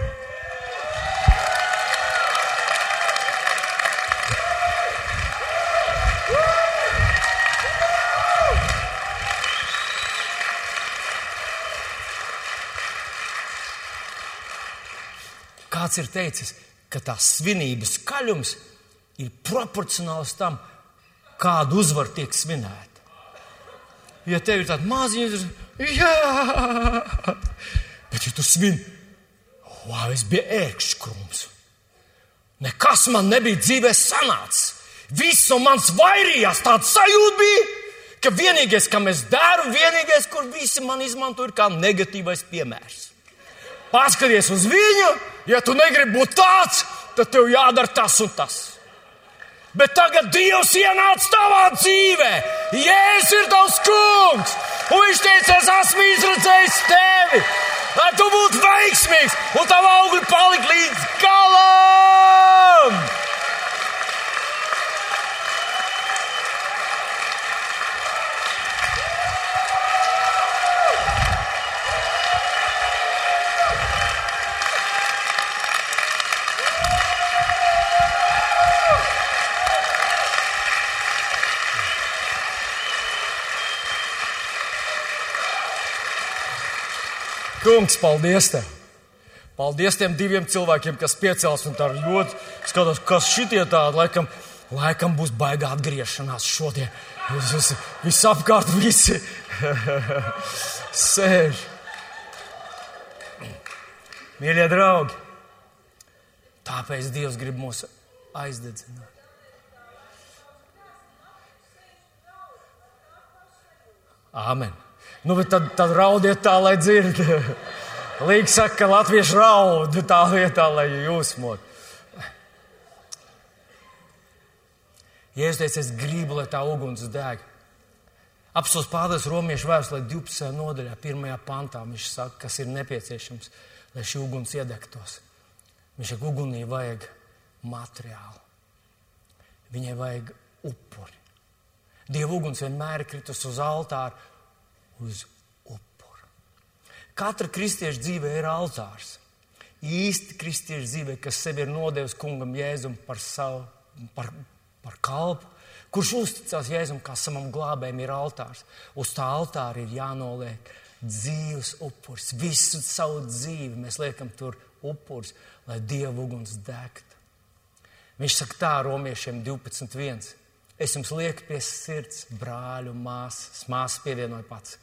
Kāds ir teicis, ka tā svinības skaļums ir proporcionāls tam, kādu uzvaru tiek svinēta. Ja tev ir tāda maziņa, tad jā, bet ja tu svini, wow, es biju ērkšķis krums. Nekas man nebija dzīvē sanācis. Viss no manis vairījās, tāds sajūta bija, ka vienīgais, kam es daru, vienīgais, kur visi man izmanto, ir kā negatīvais piemērs. Paskaties uz viņu, ja tu negribi būt tāds, tad tev jādara tas un tas. Bet tagad Dievs ienāca tavā dzīvē. Jēzus ir tavs kungs. Un viņš teica, es esmu izredzējis tevi, lai tu būtu veiksmīgs un tavu augļu palikt līdz galam. Kungs, paldies tev! Paldies tiem diviem cilvēkiem, kas piecēlās un tā ļoti skatās, kas šitie tādi, laikam, laikam būs baigā atgriešanās šodien. Vis, visapkārt visi <laughs> sēž. Mīļie draugi, tāpēc Dievs grib mūs aizdedzināt. Āmen. Nu, tad, tad raudiet tā, lai dzird. <laughs> Līga saka, ka latvieši raud tā vietā, lai jūs mot. Jēzus teica, es gribu, lai tā uguns deg. Apsos pādas romiešu vēstulē 12. nodaļā, 1. pantā viņš saka, kas ir nepieciešams, lai šī uguns iedegtos. Viņš saka, ugunī vajag materiālu. Viņai vajag upuri. Dieva uguns vienmēr ir kritus uz altāra uz upuru. Katra kristieša dzīve ir altārs. Īsti kristieša dzīve, kas sevi ir nodevis kungam Jēzum par savu, par, par kalpu, kurš uzticās Jēzum kā savam glābējam, ir altārs. Uz tā altāra ir jānoliek dzīves upurs. Visu savu dzīvi mēs liekam tur upurs, lai Dieva uguns degtu. Viņš saka tā romiešiem 12.1. Es jums lieku pie sirds, brāļu, māsas, māsas pievienoju pats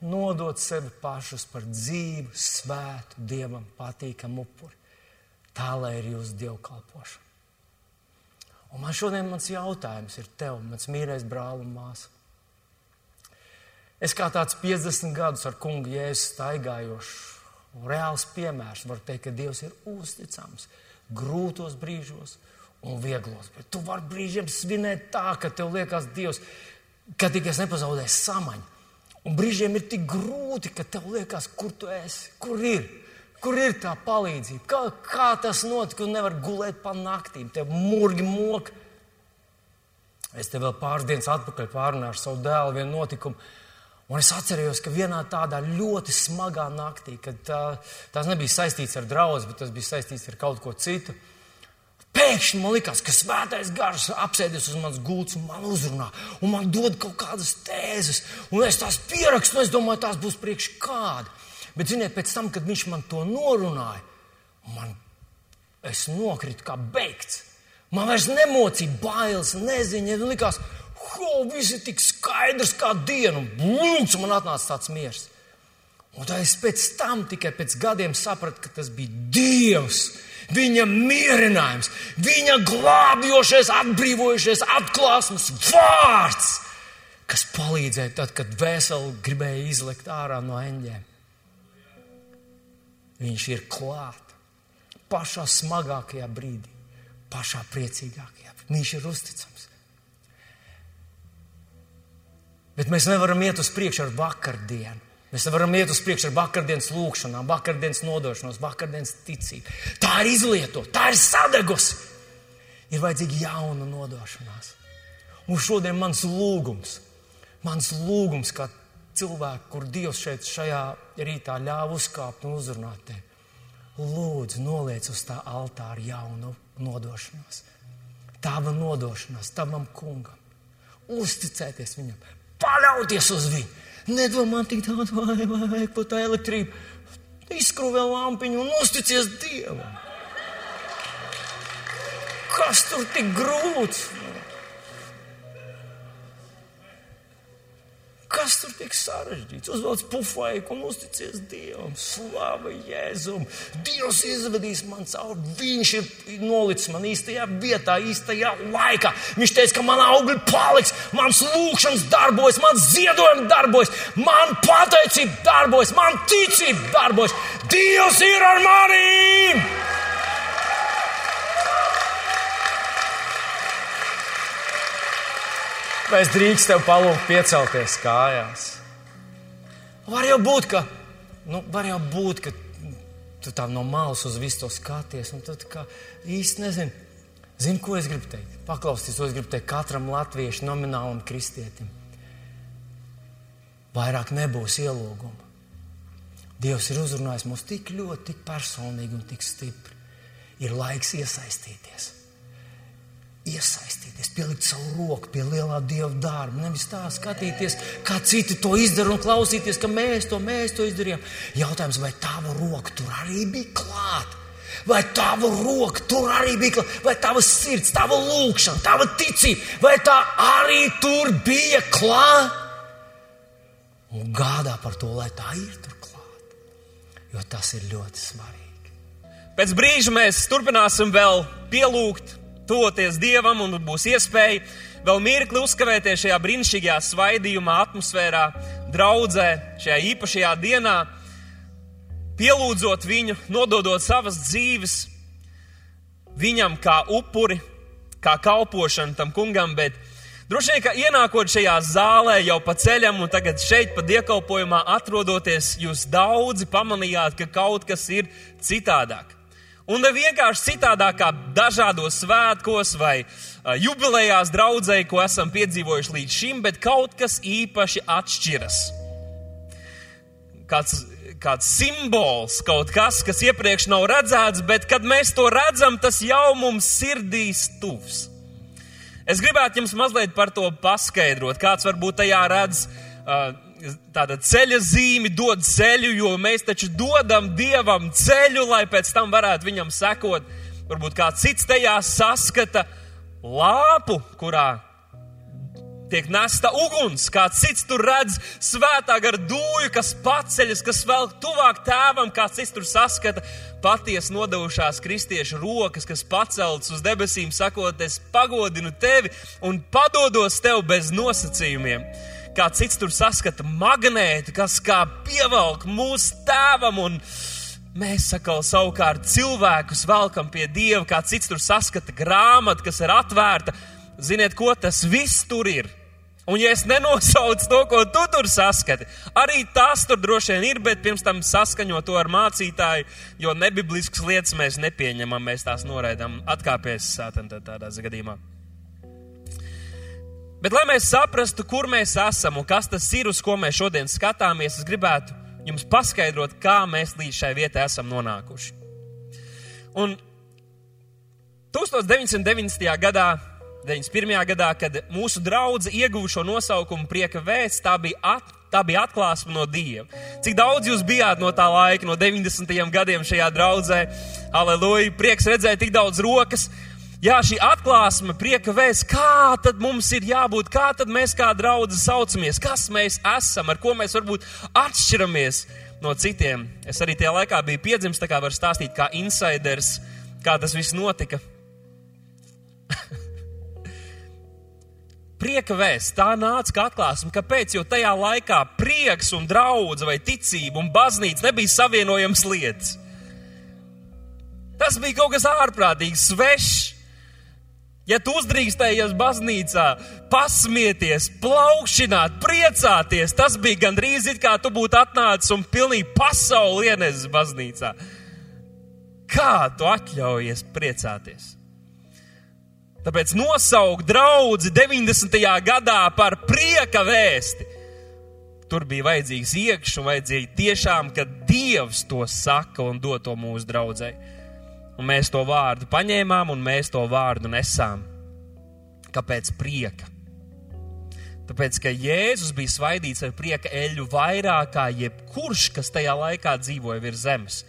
nodot sevi pašus par dzīvu, svētu, dievam patīkamu upuri. Tā lai ir jūsu dievkalpošana. Un man šodien mans jautājums ir tev, mans mīļais brāl un māsa. Es kā tāds 50 gadus ar kungu jēzu staigājošs, reāls piemērs varu teikt, ka Dievs ir uzticams grūtos brīžos un vieglos. Bet tu vari brīžiem svinēt tā, ka tev liekas Dievs, ka tikai es nepazaudēju samaņu. Un brīžiem ir tik grūti, ka tev liekas, kur tu esi, kur ir. Kur ir tā palīdzība? Kā, kā tas notika? Tu nevari gulēt pa naktīm, tev murgi moka. Es te vēl pāris dienas atpakaļ pārunāju ar savu dēlu vienu notikumu. Un es atceros, ka vienā tādā ļoti smagā naktī, kad tā, tās nebija saistīts ar draugu, bet tas bija saistīts ar kaut ko citu. Pēkšņi man likās, ka svētais gars apsēdies uz manas gultas un man uzrunā, un man dod kaut kādas tēzes, un es tās pierakstu, un es domāju, tās būs priekš kāda. Bet, ziniet, pēc tam, kad viņš man to norunāja, man es nokritu kā beigts. Man vairs nemocīja bailes, neziņa, un likās, ho, viss ir tik skaidrs kā diena, un blūks, man atnāca tāds miers. Un tā es pēc tam, tikai pēc gadiem sapratu, ka tas bija Dievs viņa mierinājums, viņa glābjošais, atbrīvojušais, atklāsmes vārds, kas palīdzēja tad, kad vēseli gribēja izlikt ārā no eņģiem. Viņš ir klāt pašā smagākajā brīdī, pašā priecīgākajā. Viņš ir uzticams. Bet mēs nevaram iet uz priekšu ar vakardienu. Mēs varam iet uz priekšu ar vakardienas lūgšanām, vakardienas nodošanos, vakardienas ticību. Tā ir izlietota, tā ir sadegusi. Ir vajadzīga jauna nodošanās. Un šodien mans lūgums, mans lūgums, kā cilvēku, kur Dievs šeit šajā rītā ļāva uzkāpt un uzrunāt tevi. Lūdzu, noliec uz tā altāra jaunu nodošanos. Tava nodošanās tavam kungam. Uzticēties viņam, paļauties uz viņu Nedomā tik daudz, vai vajag pat tā elektrību. Izskrūvē lampiņu un uzticies Dievam. Kas tur tik grūts? Kas tur tik sarežģīts? Uzvelc pufaiku un uzticies Dievam. Slava Jēzum! Dievs izvedīs man cauri. Viņš ir nolicis man īstajā vietā, īstajā laikā. Viņš teica, ka man augļi paliks, mans lūkšanas darbojas, mans ziedojums darbojas, man pateicība darbojas, man ticība darbojas. Dievs ir ar manīm! Vai es drīkstu tev palūgt piecelties kājās? Var jau būt, ka, nu, var jau būt, ka tu tā no malas uz visu to skaties, tad kā īsti nezini. Zini, ko es gribu teikt? Paklausieties, ko es gribu teikt katram latviešu nominālam kristietim. Vairāk nebūs ielūguma. Dievs ir uzrunājis mūs tik ļoti, tik personīgi un tik stipri. Ir laiks iesaistīties iesaistīties, pielikt savu roku pie lielā dieva darba. Nevis tā skatīties, kā citi to izdara un klausīties, ka mēs to, mēs to izdarījām. Jautājums, vai tava roka tur arī bija klāta? Vai tava roka tur arī bija klāta? Vai tava sirds, tava lūkšana, tava ticība, vai tā arī tur bija klāta? Un gādā par to, lai tā ir tur klāta. Jo tas ir ļoti svarīgi. Pēc brīža mēs turpināsim vēl pielūgt tuvoties Dievam un būs iespēja vēl mirkli uzkavēties šajā brīnišķīgajā svaidījumā, atmosfērā, draudzē, šajā īpašajā dienā, pielūdzot viņu, nododot savas dzīves viņam kā upuri, kā kalpošana tam kungam, bet droši vien, ka ienākot šajā zālē jau pa ceļam un tagad šeit pa diekalpojumā atrodoties, jūs daudzi pamanījāt, ka kaut kas ir citādāk. Un vienkārši citādāk kā dažādos svētkos vai jubilejās draudzēji, ko esam piedzīvojuši līdz šim, bet kaut kas īpaši atšķiras. Kāds, kāds simbols, kaut kas, kas iepriekš nav redzēts, bet kad mēs to redzam, tas jau mums sirdīs tuvs. Es gribētu jums mazliet par to paskaidrot, kāds varbūt tajā redz uh, tāda ceļa zīme dod ceļu, jo mēs taču dodam Dievam ceļu, lai pēc tam varētu viņam sekot. Varbūt kāds cits tajā saskata lāpu, kurā tiek nesta uguns, kāds cits tur redz svētā gara dūju, kas paceļas, kas vēl tuvāk tēvam, kāds cits tur saskata patiesi nodevušās kristiešu rokas, kas paceltas uz debesīm, sakot, es pagodinu tevi un padodos tev bez nosacījumiem kā cits tur saskata magnētu, kas kā pievelk mūsu tēvam un mēs sakām savukārt cilvēkus velkam pie Dieva, kā cits tur saskata grāmatu, kas ir atvērta. Ziniet, ko tas viss tur ir? Un, ja es nenosaucu to, ko tu tur saskati, arī tas tur droši vien ir, bet pirms tam saskaņo to ar mācītāju, jo nebibliskas lietas mēs nepieņemam, mēs tās noraidām, atkāpēs sātana tādā gadījumā. Bet, lai mēs saprastu, kur mēs esam un kas tas ir, uz ko mēs šodien skatāmies, es gribētu jums paskaidrot, kā mēs līdz šai vietai esam nonākuši. Un 1990. gadā, 91. gadā, kad mūsu draugi ieguva šo nosaukumu Prieka vēsts, tā bija, at, tā bija atklāsme no Dieva. Cik daudz jūs bijāt no tā laika, no 90. gadiem šajā draudzē? Aleluja! Prieks redzēt tik daudz rokas! Jā, šī atklāsme, prieka vēsts, kā tad mums ir jābūt, kā tad mēs kā draugi saucamies, kas mēs esam, ar ko mēs varbūt atšķiramies no citiem. Es arī tajā laikā biju piedzimis, tā kā var stāstīt kā insiders, kā tas viss notika. <laughs> prieka vēsts, tā nāca kā atklāsme. Kāpēc? Jo tajā laikā prieks un draudz vai ticība un baznīca nebija savienojams lietas. Tas bija kaut kas ārprātīgs, svešs. Ja tu uzdrīkstējies baznīcā, pasmieties, plaukšķināt, priecāties, tas bija gandrīz it kā tu būtu atnācis un pilnīgi pasauli ienesis baznīcā. Kā tu atļaujies priecāties? Tāpēc nosaukt draugu 90. gadā par prieka vēsti. Tur bija vajadzīgs iekšā, vajadzīgi tiešām, ka Dievs to saka un dod to mūsu draudzēji un mēs to vārdu paņēmām un mēs to vārdu nesām. Kāpēc prieka? Tāpēc, ka Jēzus bija svaidīts ar prieka eļu vairāk kā jebkurš, kas tajā laikā dzīvoja virs zemes.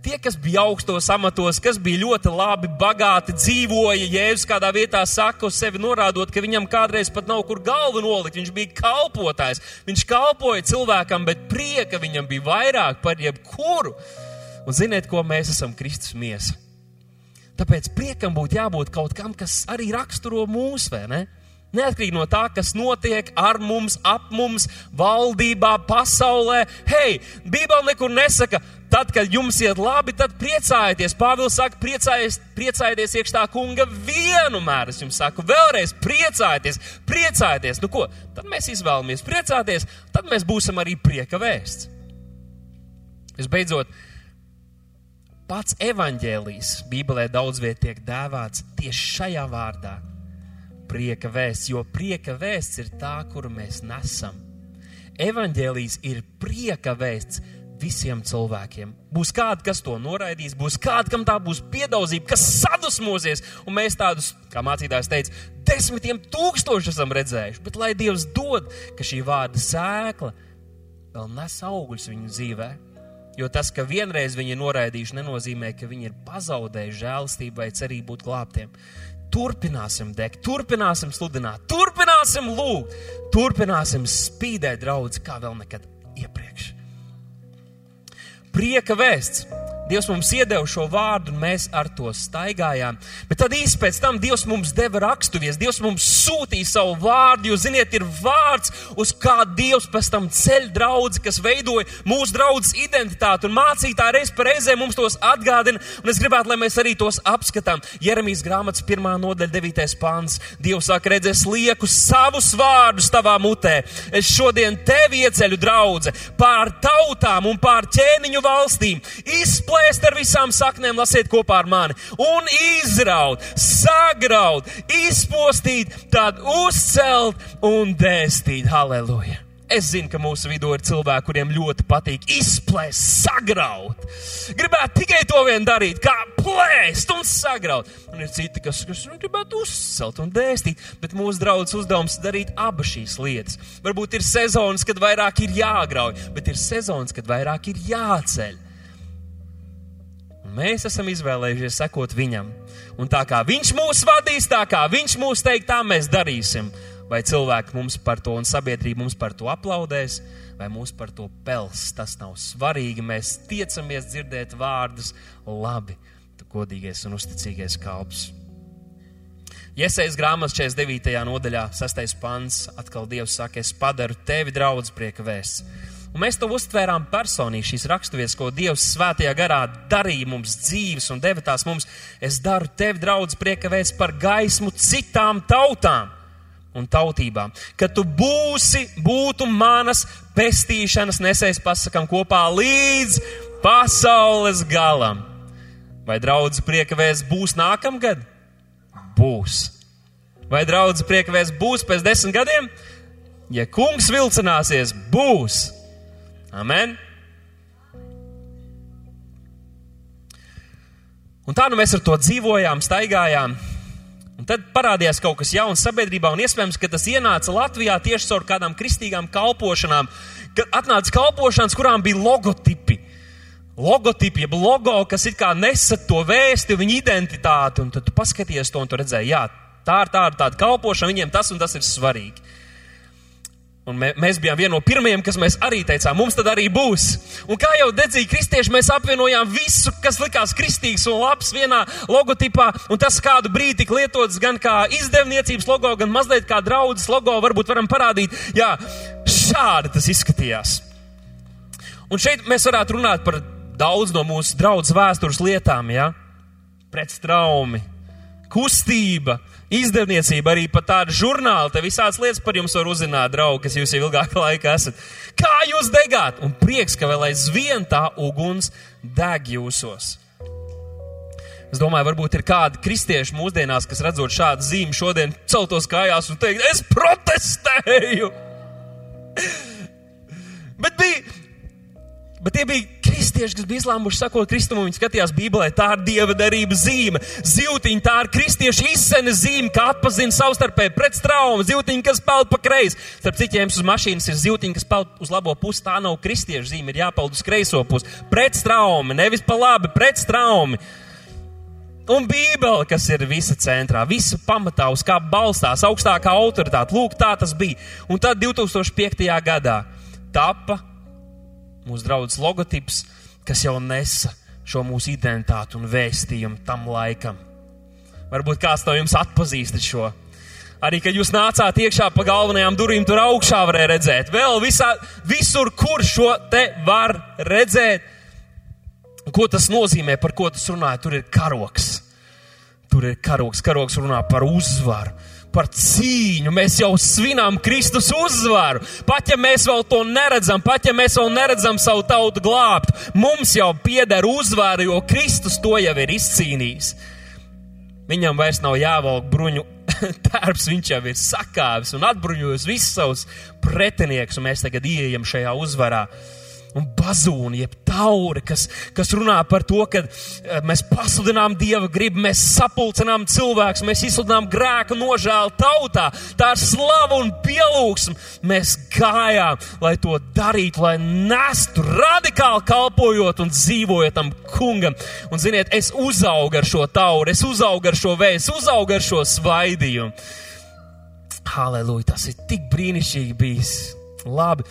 Tie, kas bija augstos amatos, kas bija ļoti labi, bagāti, dzīvoja, Jēzus kādā vietā saka uz sevi norādot, ka viņam kādreiz pat nav kur galvu nolikt. Viņš bija kalpotājs, viņš kalpoja cilvēkam, bet prieka viņam bija vairāk par jebkuru. Un ziniet, ko mēs esam Kristus miesa. Tāpēc priekam būtu jābūt kaut kam, kas arī raksturo mūs, vai ne? Neatkarīgi no tā, kas notiek ar mums, ap mums, valdībā, pasaulē. Hei, Bībele nekur nesaka, tad, kad jums iet labi, tad priecājieties. Pāvils saka, priecājieties, priecājieties iekšā kunga vienmēr. Es jums saku, vēlreiz priecājieties, priecājieties. Nu ko, tad mēs izvēlamies priecāties, tad mēs būsim arī prieka vēsts. Visbeidzot, pats evaņģēlijs Bībelē daudz viet tiek dēvēts tieši šajā vārdā prieka vēsts, jo prieka vēsts ir tā, kuru mēs nesam. Evangelijas ir prieka vēsts visiem cilvēkiem. Būs kādi, kas to noraidīs, būs kādi, kam tā būs piedauzība, kas sadusmosies, un mēs tādus, kā mācītājs teica, desmitiem tūkstoši esam redzējuši. Bet lai Dievs dod, ka šī vārda sēkla vēl nes augļus viņu dzīvē. Jo tas, ka vienreiz viņi ir noraidījuši, nenozīmē, ka viņi ir pazaudējuši žēlastību vai cerību būt glābtiem. Turpināsim degt, turpināsim sludināt, turpināsim lūgt, turpināsim spīdēt draudz kā vēl nekad iepriekš. Prieka vēsts Dievs mums iedeva šo vārdu, un mēs ar to staigājām. Bet tad īsi pēc tam Dievs mums deva rakstuvies, Dievs mums sūtīja savu vārdu, jo, ziniet, ir vārds, uz kā Dievs pēc tam ceļ draudzi, kas veidoja mūsu draudzes identitāti. Un mācītāji reiz par reizē mums tos atgādina, un es gribētu, lai mēs arī tos apskatām. Jeremijas grāmatas pirmā nodaļa, devītais pāns. Dievs saka, redzēs lieku savus vārdus tavā mutē. Es šodien tevi ieceļu draudze pār tautām un pār ķēniņu valstīm. Izplēt plēst ar visām saknēm, lasiet kopā ar mani, un izraut, sagraut, izpostīt, tad uzcelt un dēstīt. Halleluja! Es zinu, ka mūsu vidū ir cilvēki, kuriem ļoti patīk izplēst, sagraut. Gribētu tikai to vien darīt, kā plēst un sagraut. Un ir citi, kas, kas gribētu uzcelt un dēstīt, bet mūsu draugs uzdevums ir darīt abas šīs lietas. Varbūt ir sezonas, kad vairāk ir jāgrauj, bet ir sezonas, kad vairāk ir jāceļ. Mēs esam izvēlējušies sekot viņam. Un tā kā viņš mūs vadīs, tā kā viņš mūs teiks, tā mēs darīsim. Vai cilvēki mums par to un sabiedrība mums par to aplaudēs, vai mūs par to pels. Tas nav svarīgi. Mēs tiecamies dzirdēt vārdus, labi, tu godīgais un uzticīgais kalps. Iesaistīts grāmatas 49. nodaļā, 6. pants. Atkal Dievs saka, es padaru tevi draudz prieka vēsts Un mēs to uztvērām personīgi, šīs raksturvietas, ko Dievs svētajā garā darīja mums dzīves un deva tās mums. Es daru tevi, draudz, priekavēs par gaismu citām tautām un tautībām, ka tu būsi, būtu manas pestīšanas nesējis pasakam kopā līdz pasaules galam. Vai draudz priekavēs būs nākamgad? Būs. Vai draudz priekavēs būs pēc desmit gadiem? Ja kungs vilcināsies, būs. Amen! Un tā nu mēs ar to dzīvojām, staigājām. Un tad parādījās kaut kas jauns sabiedrībā, un iespējams, ka tas ienāca Latvijā tieši caur kādām kristīgām kalpošanām, kad atnāca kalpošanas, kurām bija logotipi. Logotipi, jeb logo, kas it kā nesa to vēsti, viņa identitāti, un tad tu paskaties to un tu redzēji, jā, tā ir tāda, tāda kalpošana, viņiem tas un tas ir svarīgi. Un mē, mēs bijām viena no pirmajiem, kas mēs arī teicām, mums tad arī būs. Un kā jau dedzīgi kristieši, mēs apvienojām visu, kas likās kristīgs un labs vienā logotipā. Un tas kādu brīdi tika lietots gan kā izdevniecības logo, gan mazliet kā draudzes logo. Varbūt varam parādīt, jā, šādi tas izskatījās. Un šeit mēs varētu runāt par daudz no mūsu draudzes vēstures lietām, jā, pret straumi, kustība, izdevniecība, arī pat tāda žurnāla, te visādas lietas par jums var uzzināt, draugi, kas jūs jau ilgāku laiku esat. Kā jūs degāt? Un prieks, ka vēl aizvien tā uguns deg jūsos. Es domāju, varbūt ir kādi kristieši mūsdienās, kas redzot šādu zīmi, šodien celtos kājās un teikt, es protestēju. <laughs> Bet, bija, bet tie bija kristieši, kas bija izlēmuši sakot Kristumam, viņi skatījās Bībelē, tā ir dieva darības zīme. Zīltiņa, tā ir kristiešu izsenes zīme, kā atpazina savstarpēji pretstraumu. Zīltiņa, kas peld pa kreisi. Starp cikiem uz mašīnas ir zīltiņa, kas peld uz labo pusi. Tā nav kristiešu zīme, ir jāpeld uz kreiso pusi. Pretstraumi, nevis pa labi, pretstraumi. Un Bībele, kas ir visa centrā, visa pamatā, uz kā balstās augstākā autoritāte. Lūk, tā tas bija. Un tad 2005. gadā tapa mūsu draugs logotips, kas jau nesa šo mūsu identitāti un vēstījumu tam laikam. Varbūt kāds no jums atpazīst šo. Arī, kad jūs nācāt iekšā pa galvenajām durvīm, tur augšā varēja redzēt. Vēl visā, visur, kur šo te var redzēt. Ko tas nozīmē, par ko tas runā? Tur ir karoks. Tur ir karoks. Karoks runā par uzvaru par cīņu. Mēs jau svinām Kristus uzvaru. Pat ja mēs vēl to neredzam, pat ja mēs vēl neredzam savu tautu glābt, mums jau pieder uzvara, jo Kristus to jau ir izcīnījis. Viņam vairs nav jāvelk bruņu <laughs> tērps, viņš jau ir sakāvis un atbruņojis visus savus pretiniekus, un mēs tagad ieejam šajā uzvarā un bazūni, jeb tauri, kas, kas runā par to, ka eh, mēs pasludinām Dieva gribu, mēs sapulcinām cilvēkus, mēs izsludinām grēku nožēlu tautā. Tā ir slava un pielūgsme. Mēs gājām, lai to darītu, lai nestu radikāli kalpojot un dzīvojot tam kungam. Un ziniet, es uzaugu ar šo tauri, es uzaugu ar šo vēstu, uzaugu ar šo svaidījumu. Halleluja, tas ir tik brīnišķīgi bijis. Labi.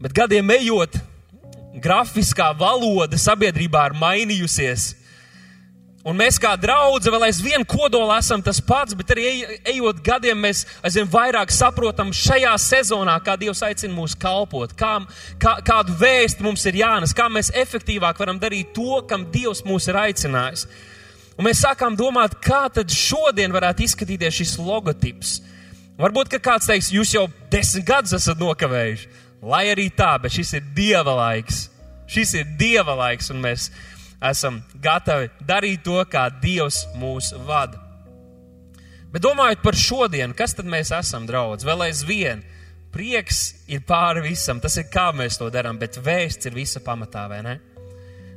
Bet gadiem ejot, grafiskā valoda sabiedrībā ir mainījusies. Un mēs kā draugi vēl aizvien kodolā esam tas pats, bet arī ejot gadiem, mēs aizvien vairāk saprotam šajā sezonā, kā Dievs aicina mūs kalpot, kā, kā, kādu vēstu mums ir jānes, kā mēs efektīvāk varam darīt to, kam Dievs mūs ir aicinājis. Un mēs sākām domāt, kā tad šodien varētu izskatīties šis logotips. Varbūt, kāds teiks, jūs jau desmit gadus esat nokavējuši. Lai arī tā, bet šis ir dieva laiks. Šis ir dieva laiks, un mēs esam gatavi darīt to, kā Dievs mūs vada. Bet domājot par šodienu, kas tad mēs esam, draugi? Vēl aizvien prieks ir pāri visam, tas ir kā mēs to darām, bet vēsts ir visa pamatā, vai ne?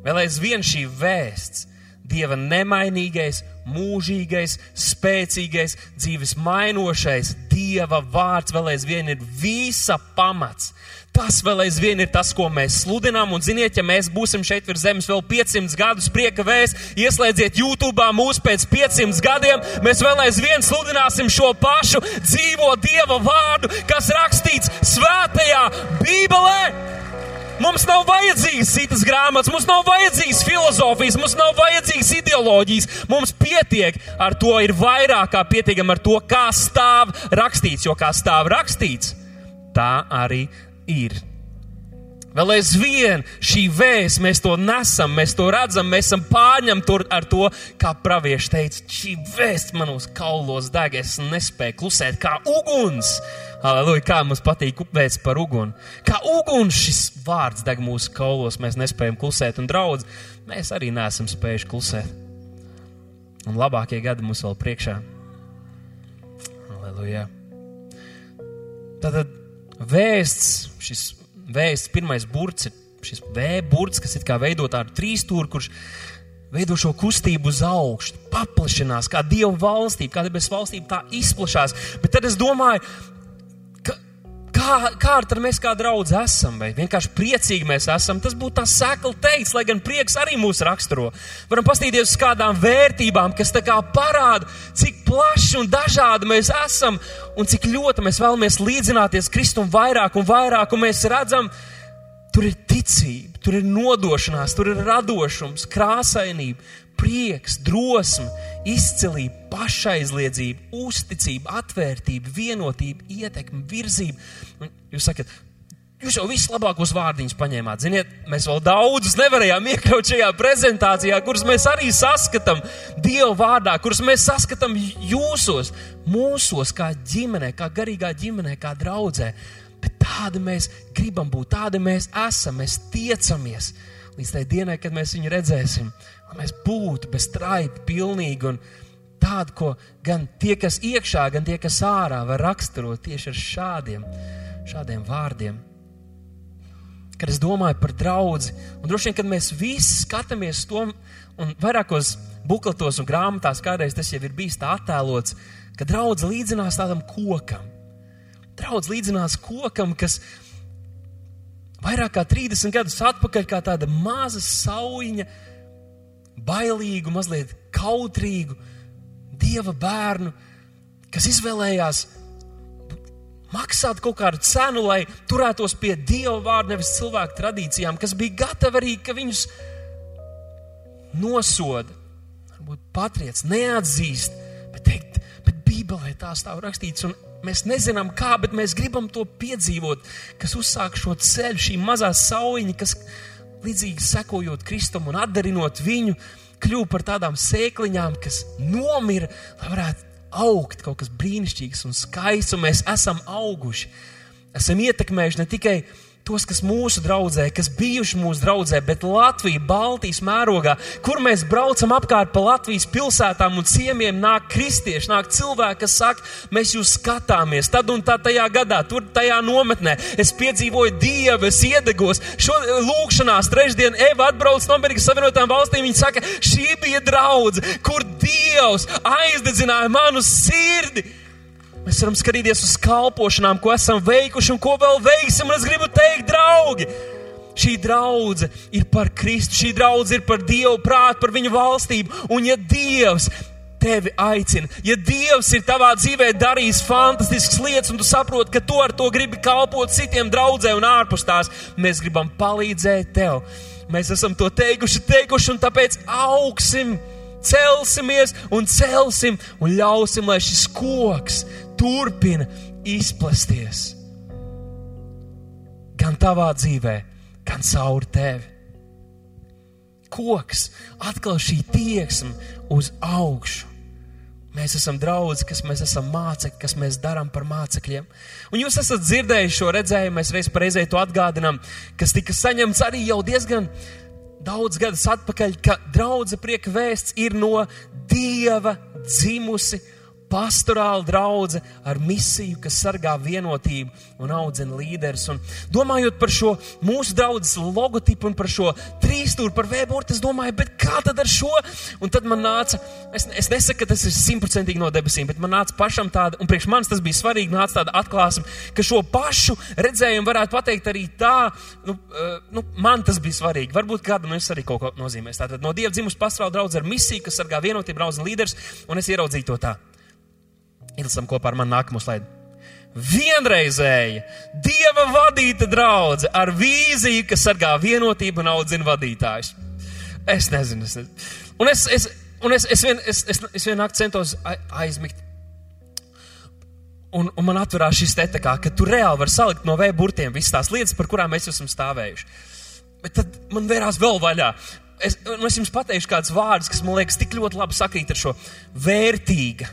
Vēl aizvien šī vēsts Dieva nemainīgais, mūžīgais, spēcīgais, dzīves mainošais, Dieva vārds vēl aizvien ir visa pamats. Tas vēl aizvien ir tas, ko mēs sludinām, un ziniet, ja mēs būsim šeit virs zemes vēl 500 gadus prieka vēs, ieslēdziet YouTube mūs pēc 500 gadiem, mēs vēl aizvien sludināsim šo pašu dzīvo Dieva vārdu, kas rakstīts svētajā Bībelē. Mums nav vajadzīgas citas grāmatas, mums nav vajadzīgas filozofijas, mums nav vajadzīgas ideoloģijas. Mums pietiek ar to, ir vairāk kā pietiekami ar to, kā stāv rakstīts, jo kā stāv rakstīts, tā arī ir. Vēl aizvien šī vēsts, mēs to nesam, mēs to redzam, mēs esam pārņemti ar to, kā pravieši teica, šī vēsts manos kaulos deg, es nespēju klusēt kā uguns. Aleluja, kā mums patīk upēs par uguni. Kā uguns šis vārds deg mūsu kaulos, mēs nespējam klusēt, un draudz, mēs arī neesam spējuši klusēt. Un labākie gadi mums vēl priekšā. Aleluja. Tātad vēsts, šis vēsts, pirmais burts ir šis V-burts, kas ir kā veido tādu trīsstūri, kurš veido šo kustību uz augšu, paplašinās, kā Dieva valstība, kā debesu valstība, tā izplatās. Bet tad es domāju, kā, kā ar mēs kā draugi esam, vai vienkārši priecīgi mēs esam, tas būtu tā sēkla teikts, lai gan prieks arī mūs raksturo. Varam pastīties uz kādām vērtībām, kas tā kā parāda, cik plaši un dažādi mēs esam, un cik ļoti mēs vēlamies līdzināties Kristum vairāk un vairāk, un mēs redzam, tur ir ticība, tur ir nodošanās, tur ir radošums, krāsainība, prieks, drosme, izcilība, pašaizliedzība, uzticība, atvērtība, vienotība, ietekme, virzība. Un jūs sakat, Jūs jau visus labākos vārdiņus paņēmāt. Ziniet, mēs vēl daudzus nevarējām iekļaut šajā prezentācijā, kurus mēs arī saskatām Dieva vārdā, kurus mēs saskatām jūsos, mūsos, kā ģimenē, kā garīgā ģimenē, kā draudzē. Bet tādi mēs gribam būt, tādi mēs esam, mēs tiecamies līdz tai dienai, kad mēs viņu redzēsim mēs būtu bez traipa, pilnīgi un tādu, ko gan tie, kas iekšā, gan tie, kas ārā var raksturot tieši ar šādiem, šādiem vārdiem. kad es domāju par draugu. Un droši vien, kad mēs visi skatāmies to, un vairākos bukletos un grāmatās kādreiz tas jau ir bijis tā attēlots, ka draugs līdzinās tādam kokam. Draugs līdzinās kokam, kas vairāk kā 30 gadus atpakaļ, kā tāda maza sauņa, bailīgu, mazliet kautrīgu dieva bērnu, kas izvēlējās maksāt kaut kādu cenu, lai turētos pie dieva vārda, nevis cilvēku tradīcijām, kas bija gatavi arī, ka viņus nosoda, varbūt patriec, neatzīst, bet teikt, bet Bībelē tā stāv rakstīts, mēs nezinām kā, bet mēs gribam to piedzīvot, kas uzsāk šo ceļu, šī mazā sauņa, kas līdzīgi sekojot Kristum un atdarinot viņu, kļuva par tādām sēkliņām, kas nomira, lai varētu augt kaut kas brīnišķīgs un skaists, un mēs esam auguši. Esam ietekmējuši ne tikai tos, kas mūsu draudzē, kas bijuši mūsu draudzē, bet Latvija, Baltijas mērogā, kur mēs braucam apkārt pa Latvijas pilsētām un ciemiemiem, nāk kristieši, nāk cilvēki, kas saka, mēs jūs skatāmies, tad un tā tajā gadā, tur tajā nometnē. Es piedzīvoju Dievu, es iedegos. Šo lūkšanās trešdien Eva atbrauc no Amerikas Savienotām valstīm. Viņa saka, šī bija draudze, kur Dievs aizdedzināja manu sirdi. Mēs varam skatīties uz kalpošanām, ko esam veikuši un ko vēl veiksim. Un es gribu teikt, draugi, šī draudzene ir par Kristu, šī draudzene ir par Dievu prātu, par Viņa valstību. Un ja Dievs tevi aicina, ja Dievs ir tavā dzīvē darījis fantastiskas lietas, un tu saproti, ka tu ar to gribi kalpot citiem draudzē un ārpus tās, mēs gribam palīdzēt tev. Mēs esam to teikuši, teikuši, un tāpēc augsim! celsimies un celsim un ļausim, lai šis koks turpina izplesties. Gan tavā dzīvē, gan caur tevi. Koks atkal šī tieksme uz augšu. Mēs esam draugi, kas mēs esam mācekļi, kas mēs darām par mācekļiem. Un jūs esat dzirdējuši šo redzējumu, mēs reiz reizē to atgādinām, kas tika saņemts arī jau diezgan daudz gadus atpakaļ, ka draudzene prieka vēsts ir no Dieva dzimusi pastorāla draudzene ar misiju, kas sargā vienotību un audzina līderus. Un domājot par šo mūsu draudzes logotipu un par šo trīsstūri, par vēbortu, es domāju, kā tad ar šo? Un tad man nāca, es, es nesaku, ka tas ir simtprocentīgi no debesīm, bet man nāca pašam tāda, un priekš manis tas bija svarīgi, nāca tāda atklāsme, ka šo pašu redzējumu varētu pateikt arī tā, nu, uh, nu man tas bija svarīgi. Varbūt kādam jums arī kaut ko nozīmēs. Tātad no Dieva dzimus pasaules draudzes ar misiju, kas sargā vienotību, draudzes līderus, un es ieraudzīju to tā. Izlasām kopā ar mani nākamo slaidu. Vienreizēja, dieva vadīta draudzene ar vīziju, kas sargā vienotību un audzina vadītājus. Es nezinu, es nezinu. Un es, es, un es, es, vien, es, es, es vienā centos aizmigt. Un, un man atverās šis te kā, ka tu reāli vari salikt no vēja burtiem visas tās lietas, par kurām mēs esam stāvējuši. Bet tad man vērās vēl vaļā. Es, es jums pateikšu kādus vārdus, kas man liekas tik ļoti labi sakrīt ar šo vērtīgu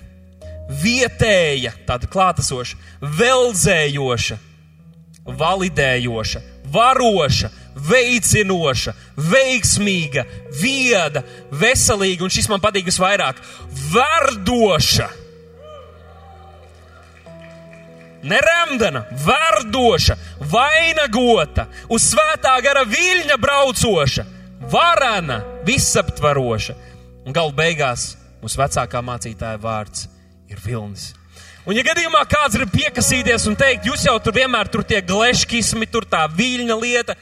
vietēja, tāda klātesoša, veldzējoša, validējoša, varoša, veicinoša, veiksmīga, vieda, veselīga, un šis man patīk visvairāk - verdoša. Neremdena, verdoša, vainagota, uz svētā gara viļņa braucoša, varana, visaptvaroša. Un galu beigās mūsu vecākā mācītāja vārds ir vilnis. Un, ja gadījumā kāds grib piekasīties un teikt, jūs jau tur vienmēr tur tie gleškismi, tur tā viļņa lieta,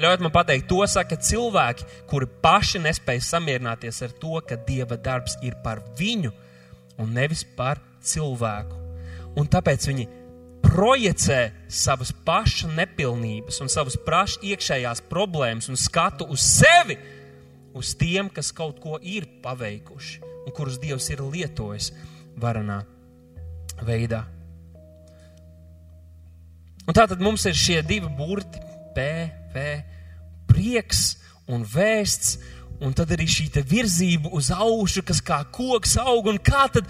ļaujiet man pateikt, to saka cilvēki, kuri paši nespēj samierināties ar to, ka Dieva darbs ir par viņu un nevis par cilvēku. Un tāpēc viņi projicē savas paša nepilnības un savas paša iekšējās problēmas un skatu uz sevi, uz tiem, kas kaut ko ir paveikuši un kurus Dievs ir lietojis varanā veidā. Un tā tad mums ir šie divi burti, P, V, prieks un vēsts, un tad arī šī virzība uz augšu, kas kā koks aug, un kā tad,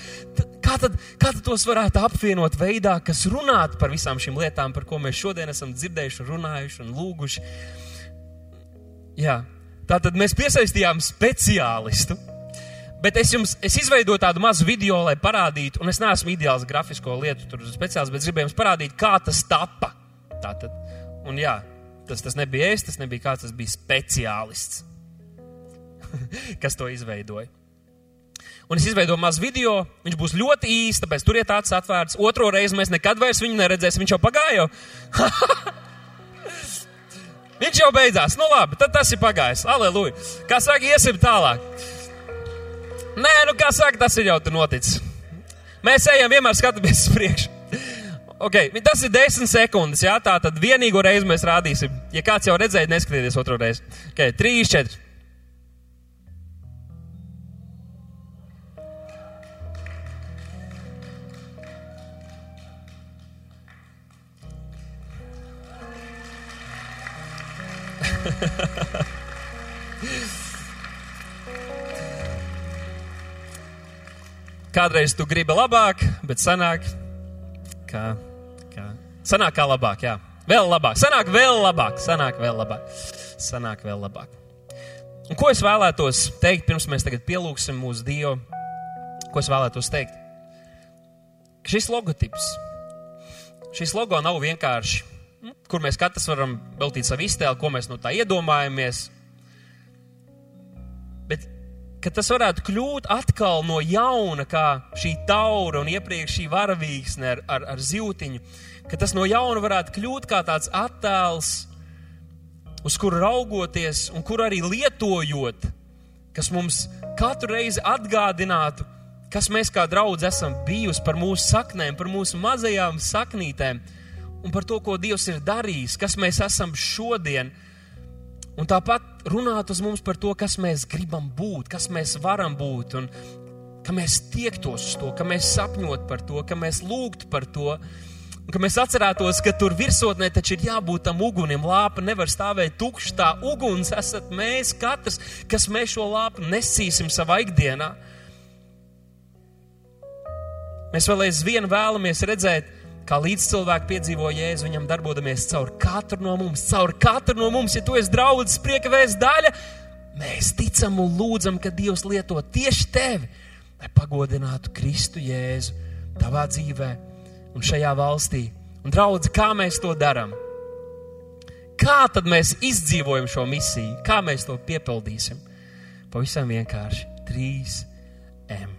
kā tad, kā tad tos varētu apvienot veidā, kas runātu par visām šīm lietām, par ko mēs šodien esam dzirdējuši, runājuši un lūguši. Jā, tā tad mēs piesaistījām speciālistu Bet es jums es izveidoju tādu mazu video, lai parādītu, un es neesmu ideāls grafisko lietu speciāls, bet gribēju jums parādīt, kā tas tapa. Tātad, un jā, Tas, tas nebija es, tas nebija kāds, tas bija speciālists, <laughs> kas to izveidoja. Un es izveidoju mazu video, viņš būs ļoti īsts, tāpēc turiet acis atvērts. Otro reizi mēs nekad vairs viņu neredzēsim, viņš jau pagāja. <laughs> viņš jau beidzās. Nu labi, tad tas ir pagājis. Aleluja. Kā saka, iesim tālāk. Nē, nu kā saka, tas ir jau tur noticis. Mēs ejam vienmēr skatāmies uz priekšu. Okay, tas ir desmit sekundes, jā, tā tad vienīgo reizi mēs rādīsim. Ja kāds jau redzēja, neskatieties otru reizi. Okay, trīs, četri. <laughs> Kādreiz tu gribi labāk, bet sanāk, kā, kā, sanāk kā labāk, jā. Vēl labāk, sanāk vēl labāk, sanāk vēl labāk, sanāk vēl labāk. Un ko es vēlētos teikt, pirms mēs tagad pielūgsim mūsu Dievu? Ko es vēlētos teikt? Ka šis logotips, šis logo nav vienkārši, nu, kur mēs katrs varam veltīt savu iztēli, ko mēs no tā iedomājamies, ka tas varētu kļūt atkal no jauna, kā šī taura un iepriekš šī varavīksne ar, ar, ar zīltiņu, ka tas no jauna varētu kļūt kā tāds attēls, uz kuru raugoties un kur arī lietojot, kas mums katru reizi atgādinātu, kas mēs kā draugi esam bijusi par mūsu saknēm, par mūsu mazajām saknītēm un par to, ko Dievs ir darījis, kas mēs esam šodien Un tāpat runāt uz mums par to, kas mēs gribam būt, kas mēs varam būt, un ka mēs tiektos uz to, ka mēs sapņot par to, ka mēs lūgtu par to, un ka mēs atcerētos, ka tur virsotnē taču ir jābūt tam ugunim. Lāpa nevar stāvēt tukša, tā uguns esat mēs, katrs, kas mēs šo lāpu nesīsim savā ikdienā. Mēs vēl aizvien vēlamies redzēt, kā līdz cilvēki piedzīvo Jēzu, viņam darbojamies caur katru no mums, caur katru no mums. Ja tu esi draudzes prieka vēsts daļa, mēs ticam un lūdzam, ka Dievs lieto tieši tevi, lai pagodinātu Kristu Jēzu tavā dzīvē un šajā valstī. Un, draudzi, kā mēs to darām? Kā tad mēs izdzīvojam šo misiju? Kā mēs to piepildīsim? Pavisam vienkārši 3M.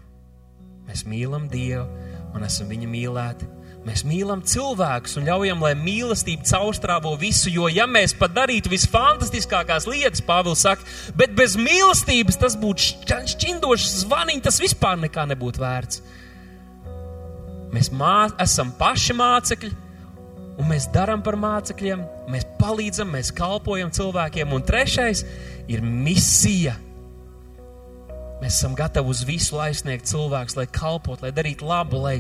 Mēs mīlam Dievu un esam viņa mīlēti Mēs mīlam cilvēkus un ļaujam, lai mīlestība caurstrāvo visu, jo, ja mēs pat darītu visfantastiskākās lietas, Pāvils saka, bet bez mīlestības tas būtu šķindošs zvaniņš, tas vispār nekā nebūtu vērts. Mēs mā, esam paši mācekļi, un mēs darām par mācekļiem, mēs palīdzam, mēs kalpojam cilvēkiem, un trešais ir misija. Mēs esam gatavi uz visu, lai sniegtu cilvēkus, lai kalpotu, lai darītu labu, lai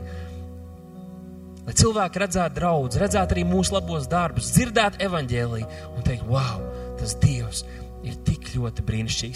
Lai cilvēki redzētu draugus, redzētu arī mūsu labos darbus, dzirdētu evaņģēlīju un teikt, wow, tas Dievs ir tik ļoti brīnišķīgs.